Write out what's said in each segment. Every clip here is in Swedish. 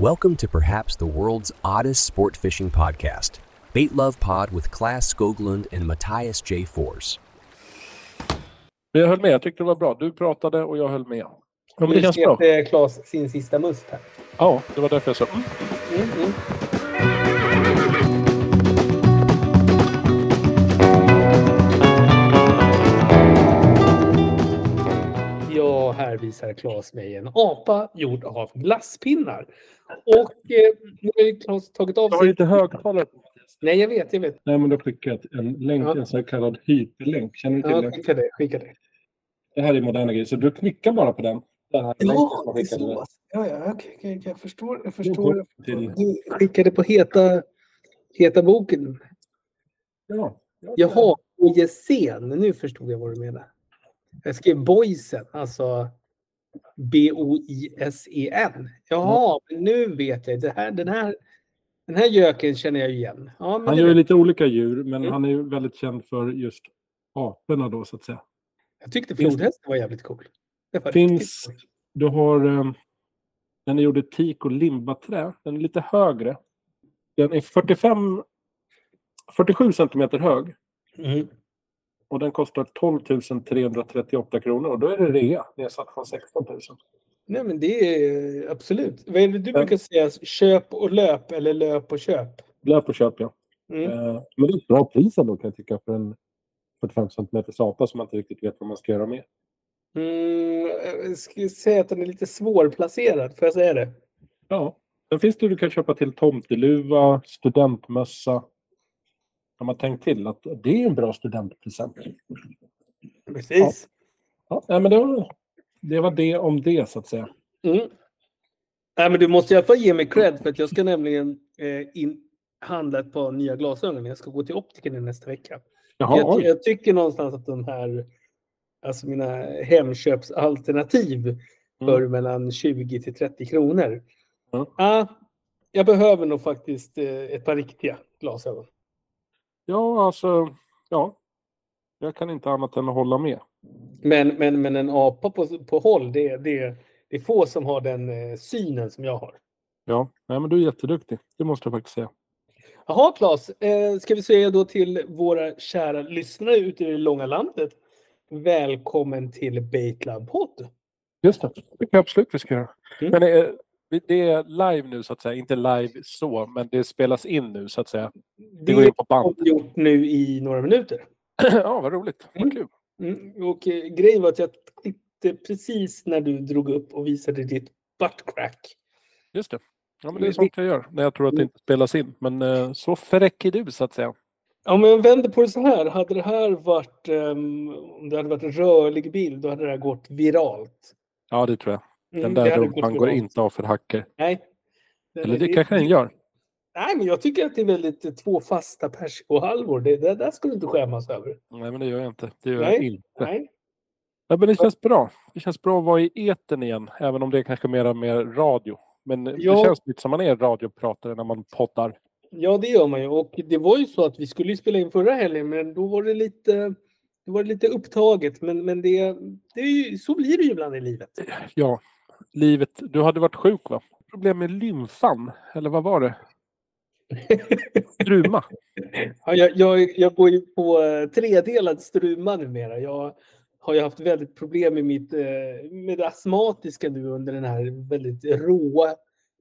Welcome to perhaps the world's oddest sport fishing podcast, Bait Love Pod with Class Skoglund and Matthias J. Fors. Jag höll med, jag tyckte det var bra. Du pratade och jag höll med. Ja, men det känns bra. svepte Claes sin sista must här. Ja, det var därför jag sa mm. Mm, mm. Här visar Claes mig en apa gjord av glasspinnar. Och eh, nu har ju Claes tagit av Jag har sig... lite högtalare. Nej, jag vet, jag vet. Nej, men då skickar jag en länk, Ja. en så kallad hyperlänk. Känner du till Ja, det? skicka det, skicka det. Det här är moderna grejer, så du klickar bara på den. den här Ja, jag det är så. Ja, ja, okej, okej, jag förstår. Jag förstår. Till, Du skickade på heta, heta boken. ja, ja, Jaha, Boyesen. Nu förstod jag vad du menar. Jag skrev Boysen, alltså B-O-I-S-E-N. Jaha, men nu vet jag. Det här, den, här, den här göken känner jag igen. Ja, Han det gör vet- lite olika djur, men Mm. han är ju väldigt känd för just aporna då, så att säga. jag tyckte flodhästen var jävligt cool. Det var Finns-. Du har... Um, den är gjord i teak och limbaträ. Den är lite högre. Den är 45... 47 centimeter hög. Mm. Och den kostar 12 338 kronor. Och då är det rea. Nedsatt från 16 000. Nej, men det är absolut. Vad är det du brukar säga? Köp och löp eller löp och köp? Löp och köp, ja. Mm. Eh, men det är ett bra pris ändå kan jag tycka för en 45 centimeters apa som man inte riktigt vet vad man ska göra med. Mm, jag skulle säga att den är lite svårplacerad. Får jag säga det? Ja. Sen finns det du kan köpa till tomteluva, studentmössa. Har man tänkt till att det är en bra studentpresent. Precis. Ja, nej, men det, var, det var det om det så att säga. Mm. Nej, men du måste i alla fall ge mig cred för att jag ska nämligen eh, in, handla ett par nya glasögon. Jag ska gå till optiken nästa vecka. Jaha, Jag, jag tycker någonstans att de här, alltså mina hemköpsalternativ för mellan 20 till 30 kronor. Mm. Ah, jag behöver nog faktiskt eh, ett par riktiga glasögon. Ja, alltså, ja. Jag kan inte annat än att hålla med. Men, men, men en apa på, på håll, det, det, det är få som har den eh, synen som jag har. Ja, nej, men du är jätteduktig. Det måste jag faktiskt säga. Jaha, Claes. Eh, ska vi säga då till våra kära lyssnare ute i det långa landet. Välkommen till Baitlab Podd. Just det, det kan jag absolut vi ska göra. Mm. Men är, det är live nu så att säga. Inte live så, men det spelas in nu så att säga. Det Det går in på band. vi gjort nu i några minuter. ja, vad roligt. Vad Mm. kul. Mm. Och eh, grejen var att jag klippte precis när du drog upp och visade ditt buttcrack. Just det. Ja, men det är sånt jag gör när jag tror att det inte spelas in. Men eh, så fräck är du så att säga. Men jag vänder på det så här. Hade det här varit, om det hade varit en rörlig bild, då hade det här gått viralt. Ja, det tror jag. Den det där rumpan går inte av för hacker. Nej. Eller är- det kanske den gör. Nej, men jag tycker att det är väldigt två fasta persikohalvor. Det, det där ska du inte skämmas över. Nej, men det gör jag inte. Det gör Nej. jag inte. Nej. Ja, men det känns bra. Det känns bra att vara i etern igen, även om det är kanske mer mer radio. Men Ja. det känns lite som man är radiopratare när man poddar. Ja, det gör man ju. Och det var ju så att vi skulle spela in förra helgen, men då var det lite, då var det lite upptaget. Men, men det, det är ju, så blir det ju ibland i livet. Ja, livet. Du hade varit sjuk va? Problem med lymfan, eller vad var det? Struma. Ja, jag, jag, jag går ju på eh, tredelad struma numera. Jag har ju haft väldigt problem med mitt eh, med det astmatiska nu under den här väldigt råa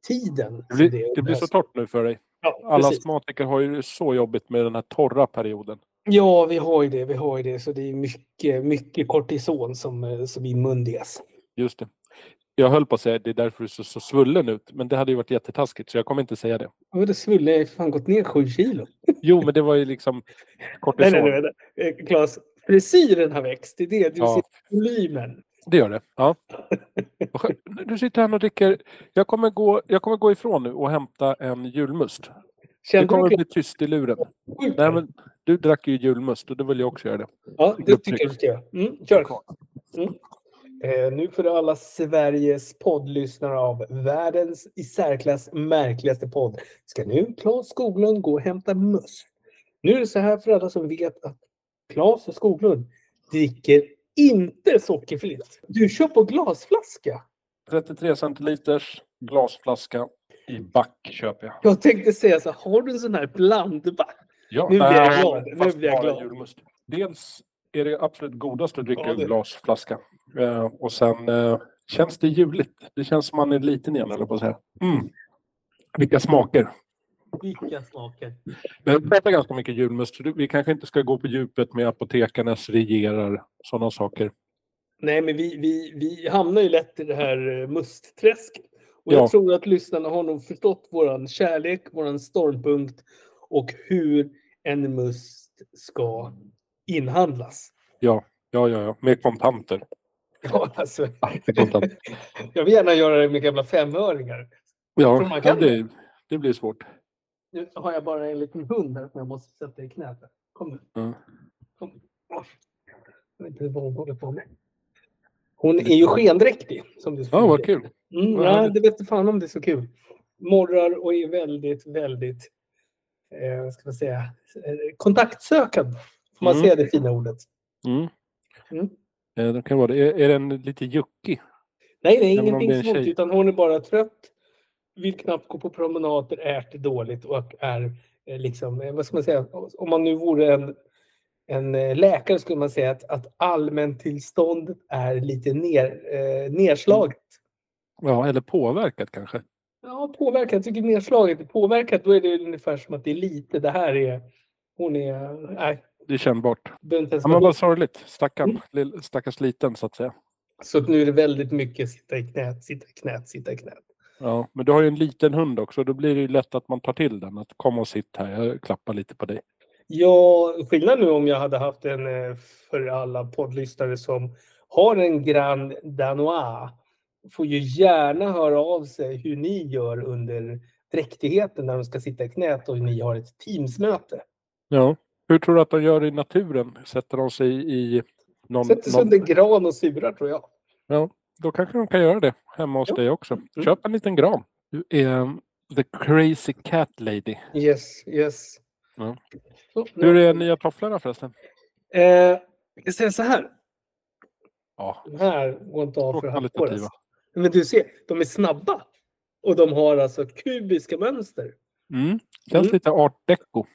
tiden. Det blir, det blir så torrt nu för dig. Ja, Alla precis. astmatiker har ju så jobbigt med den här torra perioden. Ja, vi har ju det. Vi har ju det. Så det är mycket, mycket kortison som, eh, som inmundigas. Just det. Jag höll på att säga det är därför du ser så svullen ut, men det hade ju varit jättetaskigt så jag kommer inte säga det. Ja, det svulle jag har fan gått ner sju kilo. Jo, men det var ju liksom Nej, kortison. nej, nej. nej. Eh, Claes, frisyren har växt. Det är det. Du Ja. ser volymen. Det gör det. Ja. Du sitter här och dricker. Jag kommer, gå, jag kommer gå ifrån nu och hämta en julmust. Det Kände kommer du bli tyst i luren. Nej, men du drack ju julmust och då vill jag också göra det. Ja, det tycker jag du ska göra. Mm, kör. Mm. Eh, nu för alla Sveriges poddlyssnare av världens i särklass märkligaste podd ska nu Claes Skoglund gå och hämta must. Nu är det så här för alla som vet att Claes Skoglund dricker inte sockerfritt. Du kör på glasflaska. 33 centiliters glasflaska. I back köper jag. Jag tänkte säga så har du en sån här blandback? Ja, Nu blir jag glad. Nu blir jag glad. julmust. Dels är det absolut godast att dricka Ja, ur glasflaska. Eh, och sen eh, känns det juligt. Det känns som man är liten igen, eller på att säga. Mm. Vilka smaker. Vilka smaker. Men vi pratar ganska mycket julmust, så vi kanske inte ska gå på djupet med apotekarnas regerar, sådana saker. Nej, men vi, vi, vi hamnar ju lätt i det här eh, mustträsket. Och Ja. jag tror att lyssnarna har nog förstått våran kärlek, våran stormpunkt och hur en must ska inhandlas. Ja, ja, ja, ja. med kontanter. Ja, alltså, kontanter. jag vill gärna göra det med gamla femöringar. Ja, ja det, det blir svårt. Nu har jag bara en liten hund här som jag måste sätta i knät. här. Kom nu. Ja. Kom. Jag vet inte vad hon håller på med. Hon är ju skendräktig. Som du Ja, skulle vad kul. Mm, ja, det vet inte fan om det är så kul. Morrar och är väldigt, väldigt, eh, vad ska man säga, eh, kontaktsökande. Får man Mm. säga det fina ordet? Mm. Mm. Eh, Det kan vara det. Är, är den lite juckig? Nej, nej, ingenting det är en sånt. Utan hon är bara trött, vill knappt gå på promenader, äter dåligt och är eh, liksom, eh, vad ska man säga, om man nu vore en, en eh, läkare skulle man säga att, att allmäntillståndet är lite ner, nedslaget. Ja, eller påverkat kanske. Ja, påverkat. Jag tycker nedslaget är påverkat. Då är det ungefär som att det är lite. Det här är... Hon är... Nej, Det är kännbart. Ja, men vad sorgligt. Stackarn. Mm. Stackars liten, så att säga. Så att nu är det väldigt mycket sitta i knät, sitta i knät, sitta i knät. Ja, men du har ju en liten hund också. Då blir det ju lätt att man tar till den. Att komma och sitta här. Jag klappar lite på dig. Ja, skillnad nu om jag hade haft en eh, för alla poddlyssnare som har en Grand Danois får ju gärna höra av sig hur ni gör under dräktigheten när de ska sitta i knät och ni har ett Teamsmöte. Ja. Hur tror du att de gör i naturen? Sätter de sig i någon... Sätter sig någon... under gran och surar tror jag. Ja, då kanske de kan göra det hemma hos Ja. dig också. Mm. Köp en liten gran. Du är um, the crazy cat lady. Yes, yes. Ja. Så, nu- Hur är nya tofflorna förresten? Eh, jag säga så här. Ja, De här går inte av för halvår. kvalitativa. Alltså. Men du ser, de är snabba. Och de har alltså kubiska mönster. Mm. Känns Mm. lite art deco.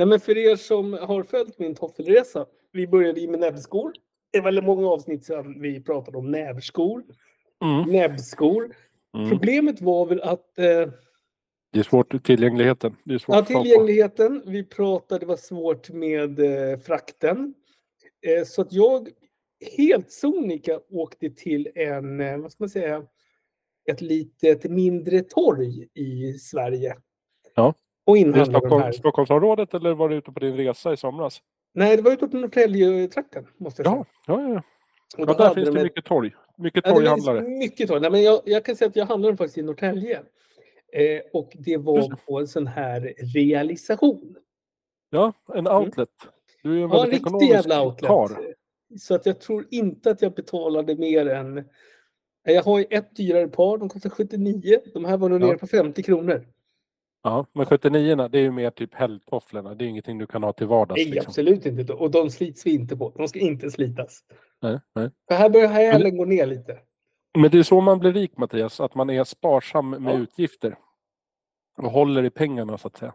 Nej, men för er som har följt min toffelresa. Vi började med näbbskor. Det är väldigt många avsnitt sedan vi pratade om nävskor. Mm. Näbbskor. Mm. Problemet var väl att eh, Det är svårt tillgängligheten. Det är svårt Ja, tillgängligheten. Vi pratade, det var svårt med eh, frakten. Eh, så att jag helt sonika åkte till en, eh, vad ska man säga, ett litet mindre torg i Sverige. Ja. Och det inhandlade de Stockholm, här. Stockholmsområdet eller var du ute på din resa i somras? Nej, det var utåt Norrtälje-trakten, måste jag säga. Ja, ja, ja. Och ja där finns de det mycket torg. Mycket Ja, torghandlare. mycket torg. Nej, men jag, jag kan säga att jag handlade faktiskt i Norrtälje. Eh, och det var på en sån här realisation. Ja, en outlet. Du är en Mm. Ja, en riktig jävla outlet. karl. Så att jag tror inte att jag betalade mer än... Jag har ju ett dyrare par, de kostar 79. De här var nog Ja. nere på 50 kronor. Ja, men 79 det är ju mer typ helgtofflorna. Det är ingenting du kan ha till vardags. Nej, liksom. absolut inte. Och de slits vi inte på. De ska inte slitas. Nej, nej. För här börjar hälen gå ner lite. Men det är så man blir rik Mattias, att man är sparsam med Ja. utgifter. Och håller i pengarna så att säga.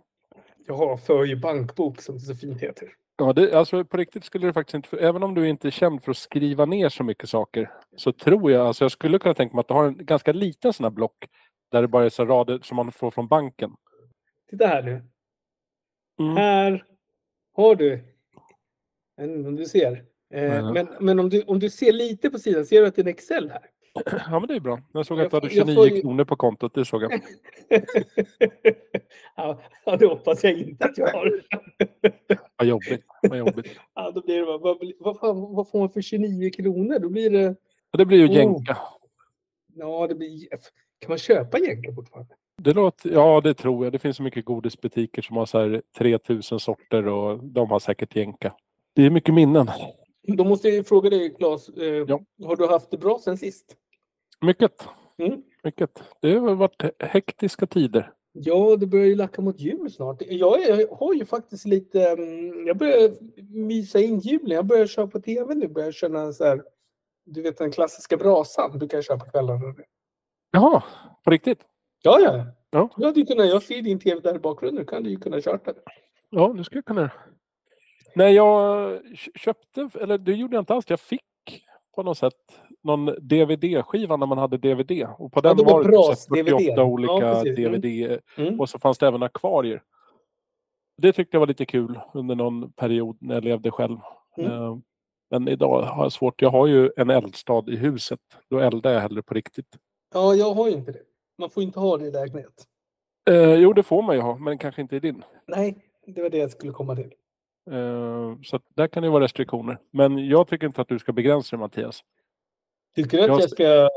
Jag har för ju bankbok som det så fint heter. Ja, det, alltså på riktigt skulle det faktiskt inte, även om du inte är känd för att skriva ner så mycket saker, så tror jag, alltså jag skulle kunna tänka mig att du har en ganska liten sån här block, där det bara är så rader som man får från banken. Titta här nu. Mm. Här har du. Jag vet inte om du ser. Nej. men men om, du, om du ser lite på sidan, ser du att det är en Excel här? Ja, men det är bra. Jag såg att du hade får- jag 29 får kronor på kontot, det såg jag. ja, det hoppas jag inte att jag har. Vad jobbigt. Vad jobbigt. Ja, då blir det bara, vad, vad, fan, vad får man för 29 kronor? Då blir det... Ja, Det blir ju Oh. jänka. Ja, det blir... Kan man köpa jänka fortfarande? Det låter, ja, det tror jag. Det finns så mycket godisbutiker som har så här 3000 sorter och de har säkert jänka. Det är mycket minnen. Då måste jag fråga dig, Claes. Eh, Ja. Har du haft det bra sen sist? Mycket. Mm. Mycket. Det har varit hektiska tider. Ja, det börjar ju lacka mot jul snart. Jag, är- jag har ju faktiskt lite... mm, Jag börjar mysa in julen. Jag börjar köra på tv nu. Börjar känna så här... Du vet den klassiska brasan du kan köra på kvällarna. Jaha, på riktigt? Ja, ja. Ja. Du hade kunnat, jag ser din tv där i bakgrunden. Du kan du ju kunna kört den. Ja, det skulle jag kunna. Nej, jag kö- köpte, eller det gjorde jag inte alls. Jag fick på något sätt någon DVD-skiva när man hade DVD. Och på den var det bra så här 48 DVD. Ja, olika. Mm. DVD. Mm. Och så fanns det även akvarier. Det tyckte jag var lite kul under någon period när jag levde själv. Mm. Eh, Men idag har jag svårt. Jag har ju en eldstad i huset. Då eldar jag hellre på riktigt. Ja, jag har ju inte det. Man får inte ha det i lägenhet. Eh, jo, det får man ju ha, men kanske inte i din. Nej, det var det jag skulle komma till. Eh, så där kan det vara restriktioner. Men jag tycker inte att du ska begränsa dig, Mattias. Tycker du att Jag jag ska...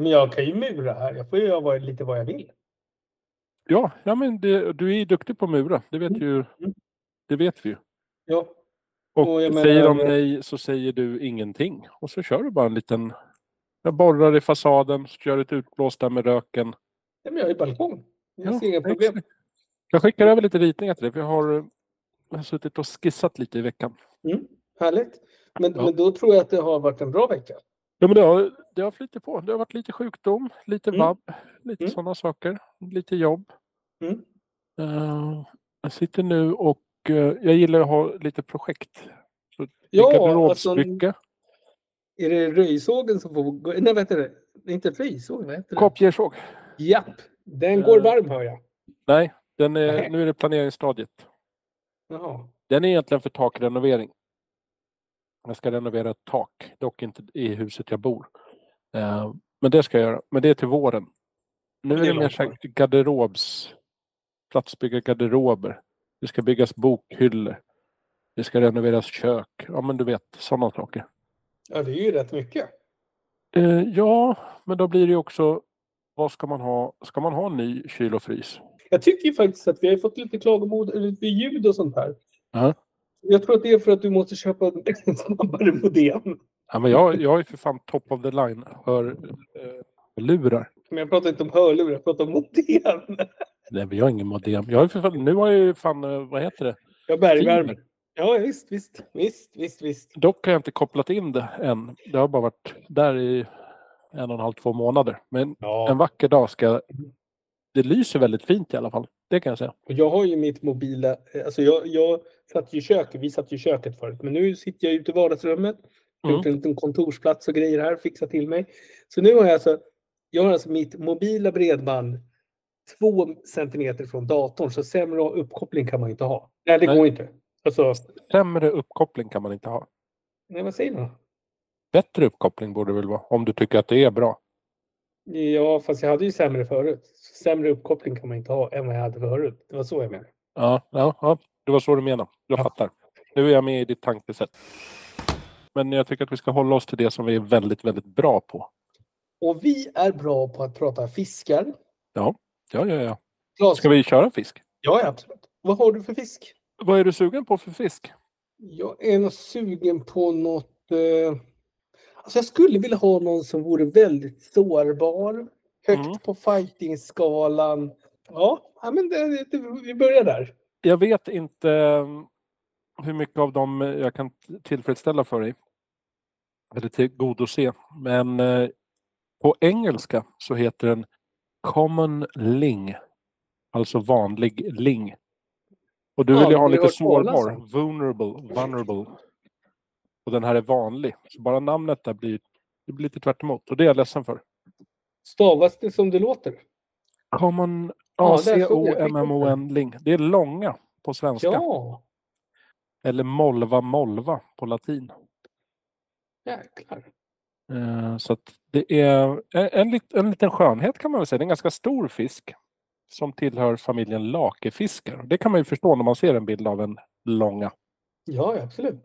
Men jag kan ju mura här. Jag får ju göra lite vad jag vill. Ja, ja men det, du är ju duktig på att mura. Det vet, Mm. ju, Mm. det vet vi ju. Ja. Och, Och säger de nej så säger du ingenting. Och så kör du bara en liten... Jag borrar i fasaden, kör ett utblås där med röken. Nej, men jag har ju balkong. Jag Ja, ser inga problem. exakt. Jag skickar över lite ritningar till dig, jag har, jag har suttit och skissat lite i veckan. Mm, härligt. Men, Ja. men då tror jag att det har varit en bra vecka. Ja, men det, har, det har flyttat på. Det har varit lite sjukdom, lite Mm. vabb, lite Mm. sådana saker. Lite jobb. Mm. Eh, jag sitter nu och eh, jag gillar att ha lite projekt. Så Ja, garderobsbygge, Är det röjsågen som får gå? Nej, vad heter det? Det är inte röjsåg, vad heter det? kopiersåg. Japp, den går Eh. varm hör jag. Nej, den är, Nej. nu är det planeringsstadiet. Jaha. Den är egentligen för takrenovering. Jag ska renovera ett tak, dock inte i huset jag bor. Eh, men det ska jag göra. Men det är till våren. Nu Det är det mer så garderobs... Platsbygga garderober. Det ska byggas bokhyllor. Det ska renoveras kök. Ja, men du vet, sådana saker. Ja, det är ju rätt mycket. Eh, ja, men då blir det ju också... Vad ska man ha? Ska man ha en ny kyl och frys? Jag tycker ju faktiskt att vi har fått lite klagomål lite ljud och sånt här. Ja. Jag tror att det är för att du måste köpa en snabbare modem. Ja, men jag, jag är för fan top of the line. Hör eh. Men jag pratar inte om hörlurar, jag pratar om modem. Nej, men jag har ingen modem. Jag har för fan, nu har jag ju fan, eh, vad heter det? Jag bergvärmer. Ja, visst, visst, visst, visst, visst. Dock har jag inte kopplat in det än. Det har bara varit där i en och en halv, två månader. Men en Ja. vacker dag ska... Det lyser väldigt fint i alla fall. Det kan jag säga. Och jag har ju mitt mobila, alltså jag, jag satt ju i köket, vi satt ju i köket förut, men nu sitter jag ute i vardagsrummet. Mm. Gjort en liten kontorsplats och grejer här, fixat till mig. Så nu har jag alltså, jag har alltså mitt mobila bredband två centimeter från datorn, så sämre uppkoppling kan man inte ha. Nej, det Nej. går inte. Alltså, Sämre uppkoppling kan man inte ha. nej, vad säger man? Bättre uppkoppling borde det väl vara, om du tycker att det är bra. Ja, fast jag hade ju sämre förut. Sämre uppkoppling kan man inte ha än vad jag hade förut. Det var så jag menade. Ja, ja, ja det var så du menade. Jag Ja. fattar. Nu är jag med i ditt tankesätt. Men jag tycker att vi ska hålla oss till det som vi är väldigt, väldigt bra på. Och vi är bra på att prata fiskar. Ja, ja, ja. Glas. Ska vi köra fisk? Ja, ja, absolut. Vad har du för fisk? Vad är du sugen på för fisk? Jag är nog sugen på något... Eh... Alltså jag skulle vilja ha någon som vore väldigt sårbar. Högt Mm. på fightingskalan. Ja, ja men det, det, vi börjar där. Jag vet inte eh, hur mycket av dem jag kan tillfredsställa för dig. Eller tillgodose. Men eh, på engelska så heter den Common Ling. Alltså vanlig ling. Och du Ja, vill ju ha har du lite sårbar. om? Vulnerable. Vulnerable. Och den här är vanlig. Så bara namnet där blir, det blir lite tvärt emot. Och det är jag ledsen för. Stavas det som det låter? Common Ja, där såg jag. A-C-O-M-M-O-N Ling. Det är långa på svenska. Ja, Eller molva molva på latin. jäklar. Eh, Så det är en, en, en liten skönhet kan man väl säga. Det är en ganska stor fisk som tillhör familjen lakefiskar. Det kan man ju förstå när man ser en bild av en långa. Ja, absolut.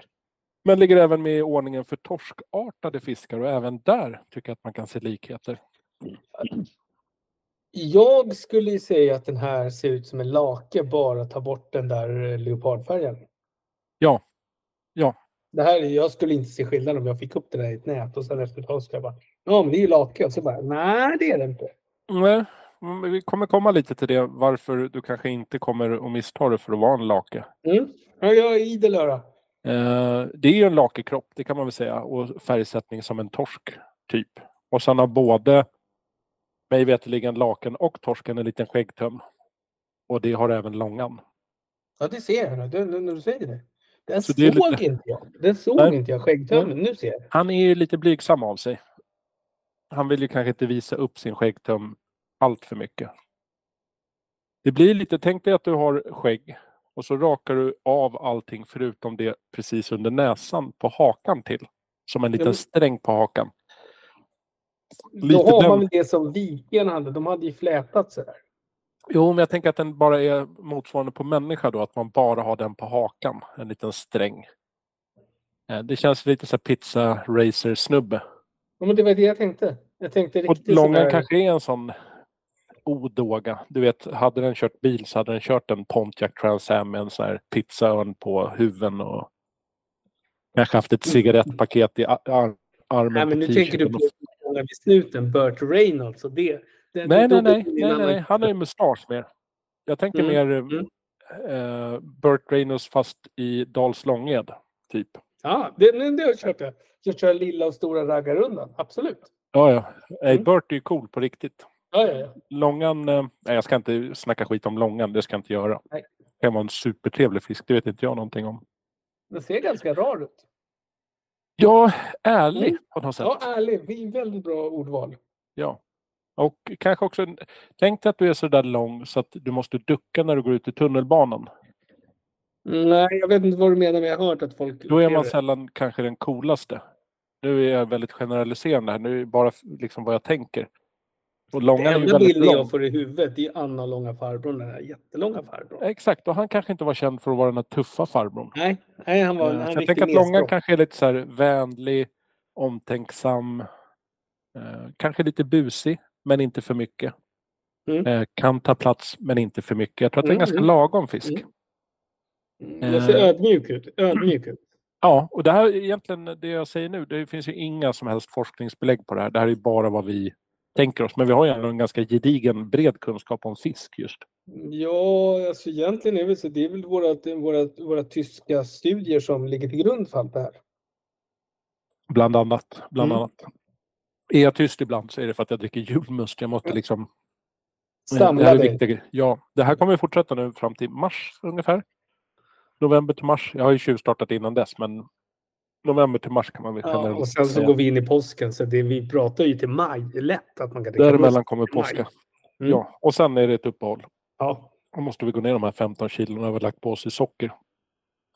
Men ligger även med i ordningen för torskartade fiskar och även där tycker jag att man kan se likheter. Jag skulle säga att den här ser ut som en lake, bara ta bort den där eh, leopardfärgen. Ja. Ja. Det här, är- jag skulle inte se skillnad om jag fick upp det där i ett nät och sen efter ett tag skulle jag bara, ja men det är ju lake. Och så bara, nej det är det inte. Nej, vi kommer komma lite till det varför du kanske inte kommer att missta det för att vara en lake. Mm. Ja, jag är idel öra. Eh, det är ju en lakekropp, det kan man väl säga, och färgsättning som en torsk typ. Och sen har både mig veterligen laken och torsken en liten skäggtöm. Och det har även långan. Ja, det ser jag nu när du säger det. Den Så såg lite- inte jag. Den såg Nej. inte jag, skäggtömmen. Nu ser jag. Han är ju lite blygsam av sig. Han vill ju kanske inte visa upp sin skäggtöm allt för mycket. Det blir lite, tänk dig att du har skägg och så rakar du av allting förutom det precis under näsan på hakan till. Som en liten sträng på hakan. Då Lite har den- man väl det som vikingarna hade. De hade ju flätat sådär. Jo, men jag tänker att den bara är motsvarande på människa då, att man bara har den på hakan, en liten sträng. Eh, Det känns lite så pizza racer snubbe. Ja, men det var det jag tänkte. Jag tänkte Och riktigt långan sådär- kanske är en sån odåga. Du vet, hade den kört bil så hade den kört en Pontiac Trans Am med en sån här pizzaörn på huven och kanske haft ett cigarettpaket i ar- ar- armen Nej, men nu tänker du på vid snuten, Burt Reynolds och det. det Nej, nej, nej, nej, nej. Han har ju mustasch mer. Jag tänker Mm, mer mm. eh, Burt Reynolds fast i Dals Långed, typ. Ja, det, det, köper jag. Jag kör lilla och stora raggarrundan. Absolut. Ja, ja. Mm. Burt är ju cool på riktigt. Ja, ja, ja. Långan, eh, nej jag ska inte snacka skit om långan, det ska jag inte göra. Nej. Det kan vara en supertrevlig fisk, det vet inte jag någonting om. Den ser ganska rar ut. Ja, ärlig Mm. på något sätt. Ja, ärlig. Det är Väldigt bra ordval. Ja. Och kanske också, tänk dig att du är så där lång så att du måste ducka när du går ut i tunnelbanan. Nej, jag vet inte vad du menar, men jag har hört att folk... Då är man det. sällan kanske den coolaste. Nu är jag väldigt generaliserande här, nu är det bara liksom vad jag tänker. Och är ju enda bilden jag får i huvudet det är Anna långa farbrorn, den här jättelånga farbrorn. Exakt, och han kanske inte var känd för att vara den här tuffa farbrorn. Nej, nej han var en, så jag tänker att mestrock. kanske är lite så här vänlig, omtänksam, eh, kanske lite busig, men inte för mycket. Mm. Eh, kan ta plats, men inte för mycket. Jag tror att det är en Mm, ganska mm. lagom fisk. Mm. Mm, ser ödmjuk ut. Ödmjuk ut. Ja, och det här är egentligen det jag säger nu. Det finns ju inga som helst forskningsbelägg på det här. Det här är bara vad vi tänker oss. Men vi har ju ändå en ganska gedigen, bred kunskap om fisk just. Ja, alltså egentligen är det, så, det är väl våra, våra, våra tyska studier som ligger till grund för allt det här. Bland annat. Bland Mm. annat. Är jag tyst ibland så är det för att jag dricker julmust. Jag måste liksom... Eh, det Samla dig. Ja, det här kommer fortsätta nu fram till mars ungefär. November till mars. Jag har ju tjuvstartat innan dess, men november till mars kan man väl Ja, och sen så går vi in i påsken, så det, vi pratar ju till maj. Lätt att man kan Däremellan kommer påska. Mm. Ja, och sen är det ett uppehåll. Ja. Då måste vi gå ner de här 15 kilona vi har lagt på oss i socker.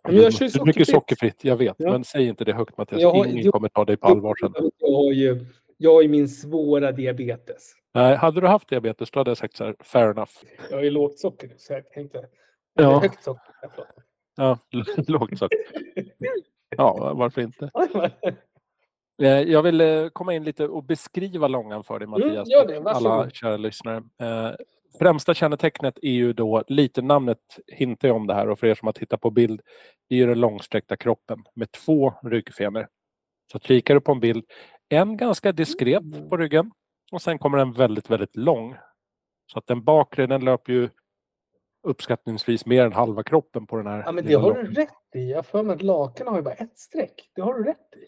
Men jag kör det är mycket sockerfritt. sockerfritt, jag vet. Ja. Men säg inte det högt Mattias. Jag har- Ingen jo- kommer ta dig på allvar sen. Jag har ju, jag har ju min svåra diabetes. Nej, hade du haft diabetes då hade jag sagt så här, fair enough. Jag har ju lågt socker nu, så jag tänkte... Ja. Högt socker. Ja, lågt socker. Ja, varför inte? Eh, Jag vill eh, komma in lite och beskriva långan för dig Mattias. Mm, det. alla kära lyssnare. Eh, Främsta kännetecknet är ju då, lite namnet hintar ju om det här och för er som har tittat på bild, det är ju den långsträckta kroppen med två ryggfenor. Så kikar du på en bild, en ganska diskret Mm. på ryggen och sen kommer en väldigt, väldigt lång. Så att den bakre, den löper ju uppskattningsvis mer än halva kroppen på den här. Ja, men det har du rätt i. Jag för mig att lakan har ju bara ett streck. Det har du rätt i.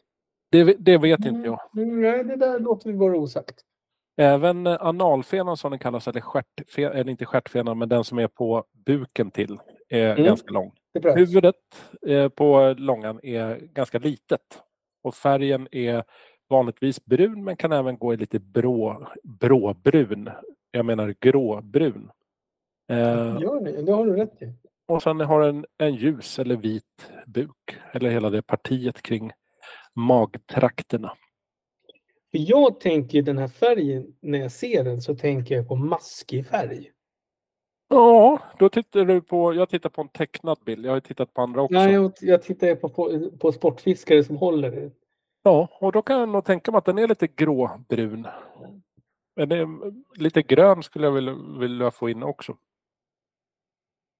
det, det vet inte jag. Mm, nej, det där låter vi vara osagt. Även eh, analfenan som den kallas, eller, stjärtfe, eller inte stjärtfenan, men den som är på buken till, är Mm. ganska lång. Huvudet eh, på långan är ganska litet. Och färgen är vanligtvis brun men kan även gå i lite brå, bråbrun. Jag menar gråbrun. Eh, Gör det. Det har du rätt i. och sen har den en ljus eller vit buk. Eller hela det partiet kring magtrakterna. Jag tänker den här färgen, när jag ser den så tänker jag på maskig färg. Ja, då tittar du på, jag tittar på en tecknad bild. Jag har ju tittat på andra också. Nej, jag, jag tittar på, på, på sportfiskare som håller det. Ja, och då kan jag nog tänka mig att den är lite gråbrun. Men det är, lite grön skulle jag vilja, vilja få in också.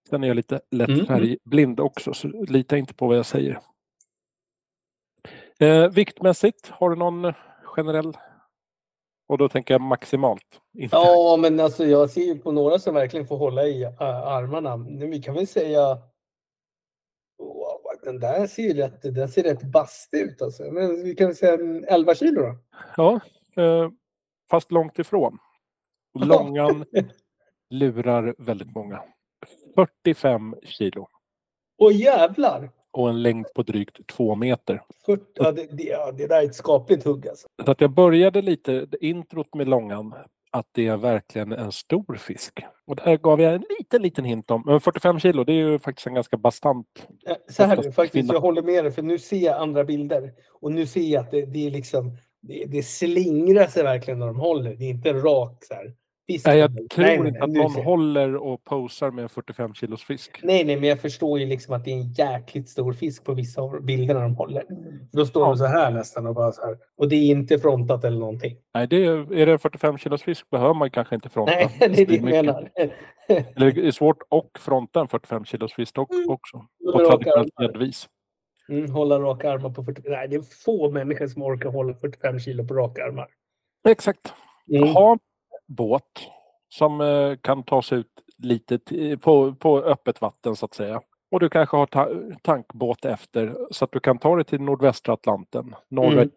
Sen är jag lite lätt Mm, mm. färgblind också, så lita inte på vad jag säger. Eh, viktmässigt, har du någon generell? Och då tänker jag maximalt. Inte. Ja, men alltså jag ser ju på några som verkligen får hålla i äh, armarna. Men vi kan väl säga... Wow, den där ser ju rätt, den ser rätt bast ut alltså. Men vi kan väl säga en 11 kilo då? Ja, eh, fast långt ifrån. Långan lurar väldigt många. 45 kilo Åh jävlar! och en längd på drygt två meter. 40, ja, det, det, ja, det där är ett skapligt hugg alltså. Så att jag började lite, introt med långan, att det är verkligen en stor fisk. Och där gav jag en liten, liten hint om. Men 45 kilo, det är ju faktiskt en ganska bastant. Så här faktiskt, kvinna. jag håller med dig för nu ser jag andra bilder och nu ser jag att det, det är liksom det, det slingrar sig verkligen när de håller. Det är inte en rak så här, fisk. Nej, jag tror nej, inte att någon jag. håller och posar med en 45 kilos fisk. Nej, nej, men jag förstår ju liksom att det är en jäkligt stor fisk på vissa av bilderna de håller. Då står Ja. de så här nästan och bara så här. Och det är inte frontat eller någonting. Nej, det är, är det en 45 kilos fisk behöver man kanske inte fronta. Nej, det är det jag Mycket. menar. Eller det är svårt att fronta en 45 kilos fisk Mm. också. Med På traditionellt gäddvis. Mm, hålla raka armar på 40. Nej, det är få människor som orkar hålla 45 kilo på raka armar. Exakt. Mm. Ha båt som eh, kan ta sig ut lite på, på öppet vatten så att säga. Och du kanske har ta tankbåt efter så att du kan ta dig till nordvästra Atlanten, norra Mm.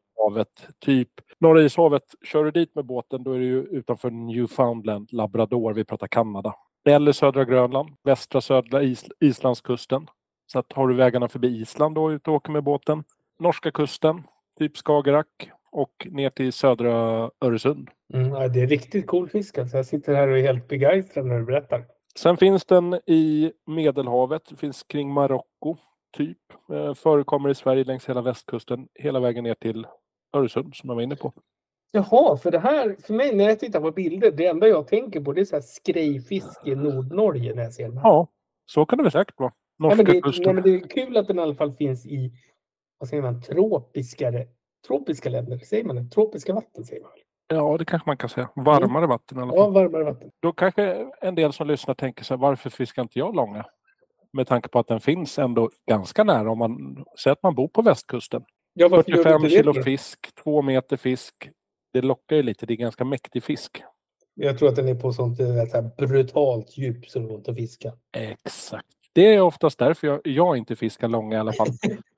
typ norra ishavet. Kör du dit med båten då är ju utanför Newfoundland, Labrador, vi pratar Kanada. Eller södra Grönland, västra södra is Islandskusten. Så att har du vägarna förbi Island då ut och åker med båten. Norska kusten, typ Skagerrak och ner till södra Öresund. Mm, ja, det är riktigt cool fisk. Alltså. Jag sitter här och är helt begeistrad när du berättar. Sen finns den i Medelhavet, det finns kring Marocko, typ. Eh, förekommer i Sverige längs hela västkusten, hela vägen ner till Öresund som jag var inne på. Jaha, för det här, för mig när jag tittar på bilder, det enda jag tänker på det är så här skrejfisk i Nordnorge när jag ser den här. Ja, så kan det väl säkert vara. Ja, Norska men det, nej, kusten. men det är kul att den i alla fall finns i, vad säger man, tropiskare, tropiska länder. Säger man det? Tropiska vatten säger man väl? Ja, det kanske man kan säga. Varmare vatten i alla fall. Ja, varmare vatten. Då kanske en del som lyssnar tänker sig varför fiskar inte jag långa? Med tanke på att den finns ändå ganska nära om man säger att man bor på västkusten. Ja, varför gör du 45 inte kilo det? fisk, två meter fisk. Det lockar ju lite, det är ganska mäktig fisk. Jag tror att den är på sånt eh, så här brutalt djup så det går inte att fiska. Exakt. Det är oftast därför jag, jag inte fiskar långa i alla fall.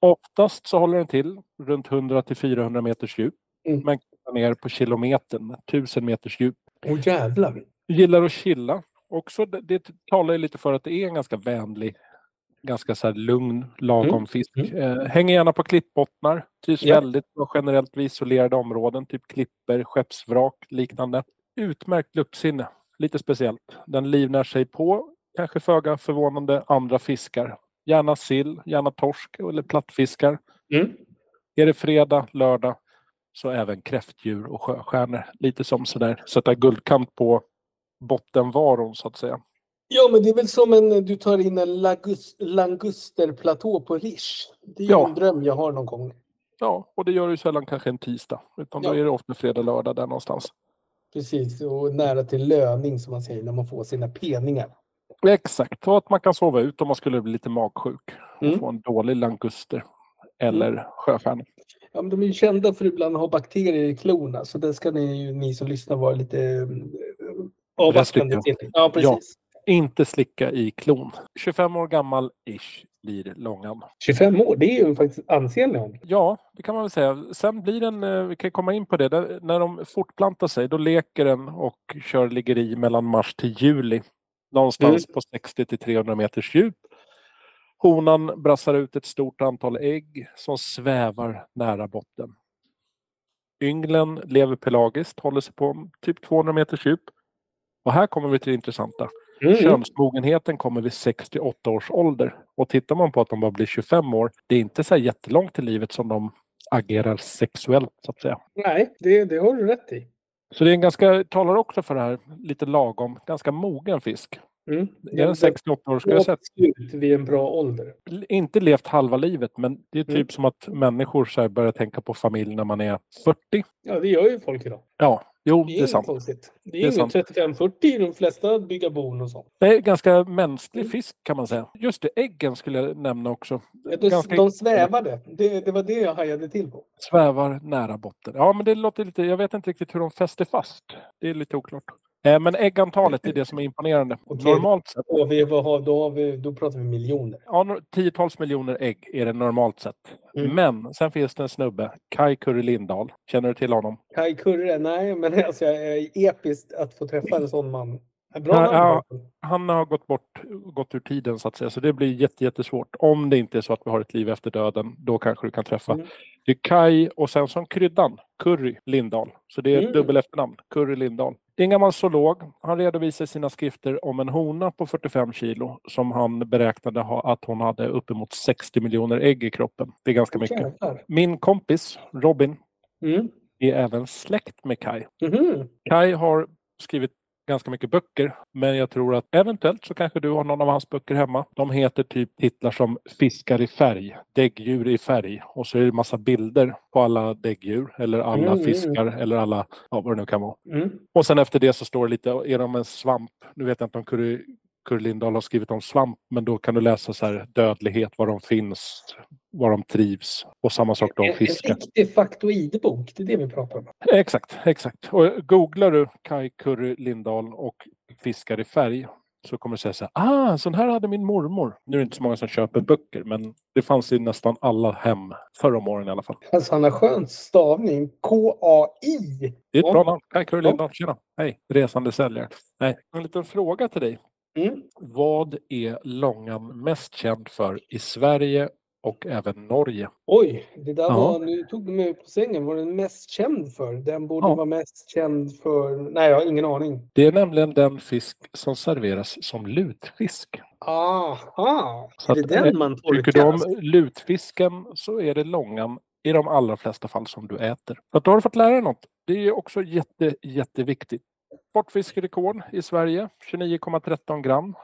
Oftast så håller den till runt 100 till 400 meters djup. Mm. Men kan ner på kilometern, 1000 meters djup. Åh jävlar! Gillar att chilla. Också det, det talar ju lite för att det är en ganska vänlig, ganska så lugn, lagom Mm. fisk. Eh, hänger gärna på klippbottnar. Trivs Ja. väldigt bra generellt vid isolerade områden, typ klipper, skeppsvrak, liknande. Utmärkt luktsinne, lite speciellt. Den livnär sig på, kanske föga förvånande, andra fiskar. Gärna sill, gärna torsk eller plattfiskar. Mm. Är det fredag, lördag så även kräftdjur och sjöstjärnor. Lite som sådär sätta guldkant på bottenvaron så att säga. Ja, men det är väl som en, du tar in en lagus, langusterplatå på Rish. Det är Ja. en dröm jag har någon gång. Ja, och det gör ju sällan kanske en tisdag. Utan då Ja. är det ofta fredag, lördag där någonstans. Precis, och nära till löning som man säger när man får sina peningar. Exakt, och att man kan sova ut om man skulle bli lite magsjuk. Och Mm. få en dålig languster. Eller sjöstjärna. Ja, men de är ju kända för att ibland ha bakterier i klorna, så det ska ni, ju- ni som lyssnar vara lite eh, avvaktande till. Ja, precis. Inte slicka i klon. 25 år gammal ish blir långan. 25 år, det är ju faktiskt ansenlig ålder. Ja, det kan man väl säga. Sen blir den, eh, vi kan komma in på det, där, när de fortplantar sig då leker den och kör liggeri mellan mars till juli. Någonstans på 60 till 300 meters djup. Honan brassar ut ett stort antal ägg som svävar nära botten. Ynglen lever pelagiskt, håller sig på typ 200 meters djup. Och här kommer vi till det intressanta. Mm. Könsmogenheten kommer vid 68 års ålder. Och tittar man på att de bara blir 25 år, det är inte så jättelångt i livet som de agerar sexuellt så att säga. Nej, det, det har du rätt i. Så det är en ganska, talar också för det här, lite lagom, ganska mogen fisk. Mm. Är den 68 år ska jag säga ut vid en bra ålder. inte levt halva livet, men det är typ Mm. som att människor så börjar tänka på familj när man är 40. Ja, det gör ju folk idag. Ja, jo, Det är, det är sant. konstigt. Det är, Det är inget sant. 35-40 i de flesta bygga bon och sånt. Det är ganska mänsklig fisk kan man säga. Just det, äggen skulle jag nämna också. De, Ganska- de svävade. Det, det var det jag hajade till på. Svävar nära botten. Ja, men det låter lite... Jag vet inte riktigt hur de fäster fast. Det är lite oklart. Eh, men äggantalet är det som är imponerande. Okej. Normalt sett, Och vi, vad har, då, har vi, då pratar vi miljoner. ja, tiotals miljoner ägg är det normalt sett. Mm. Men sen finns det en snubbe, Kai Kurre Lindahl. Känner du till honom? Kai Kurre, nej, men alltså, jag är episkt att få träffa en sån man. Bra namn. ja. Han har gått bort, gått ur tiden så att säga, så det blir jätte, jättesvårt. Om det inte är så att vi har ett liv efter döden, då kanske du kan träffa. Mm. Det är Kai och sen som kryddan, Curry Lindahl. Så det är ett Mm. dubbel efternamn, Curry Lindahl. Det är en gammal zoolog. Han redovisar sina skrifter om en hona på 45 kilo som han beräknade ha, att hon hade uppemot 60 miljoner ägg i kroppen. Det är ganska mycket. Jävlar. Min kompis Robin Mm. är även släkt med Kai. Mhm. Kai har skrivit ganska mycket böcker, men jag tror att eventuellt så kanske du har någon av hans böcker hemma. De heter typ titlar som Fiskar i färg, Däggdjur i färg och så är det massa bilder på alla däggdjur eller alla Mm, mm. fiskar eller alla, ja vad det nu kan vara. Mm. Och sen efter det så står det lite, är de en svamp? Nu vet jag inte om Curry, Lindahl har skrivit om svamp, men då kan du läsa så här dödlighet, var de finns, var de trivs och samma sak då om En, en fiskar. riktig faktoidbok, det är det vi pratar om. Exakt, exakt. Och googlar du Kai Curry Lindahl och fiskar i färg så kommer du säga så här, ah, sån här hade min mormor. Nu är det inte så många som köper böcker, men det fanns i nästan alla hem förr om åren i alla fall. Alltså han har skön stavning. K-A-I. Det är ett bra namn. Ja. Lindahl, tjena. Hej, resande säljare. Nej, en liten fråga till dig. Mm. Vad är Långan mest känd för i Sverige och även Norge? Oj, det där Ja. var, nu tog du mig på sängen. Vad är den mest känd för? Den borde Ja. vara mest känd för... Nej, jag har ingen aning. Det är nämligen den fisk som serveras som lutfisk. Aha! Så är det den man Tycker tolkar? du om lutfisken så är det långan i de allra flesta fall som du äter. Så att har du fått lära dig något. Det är också jätte, jätteviktigt. Sportfiskerekord i Sverige, 29,13 gram,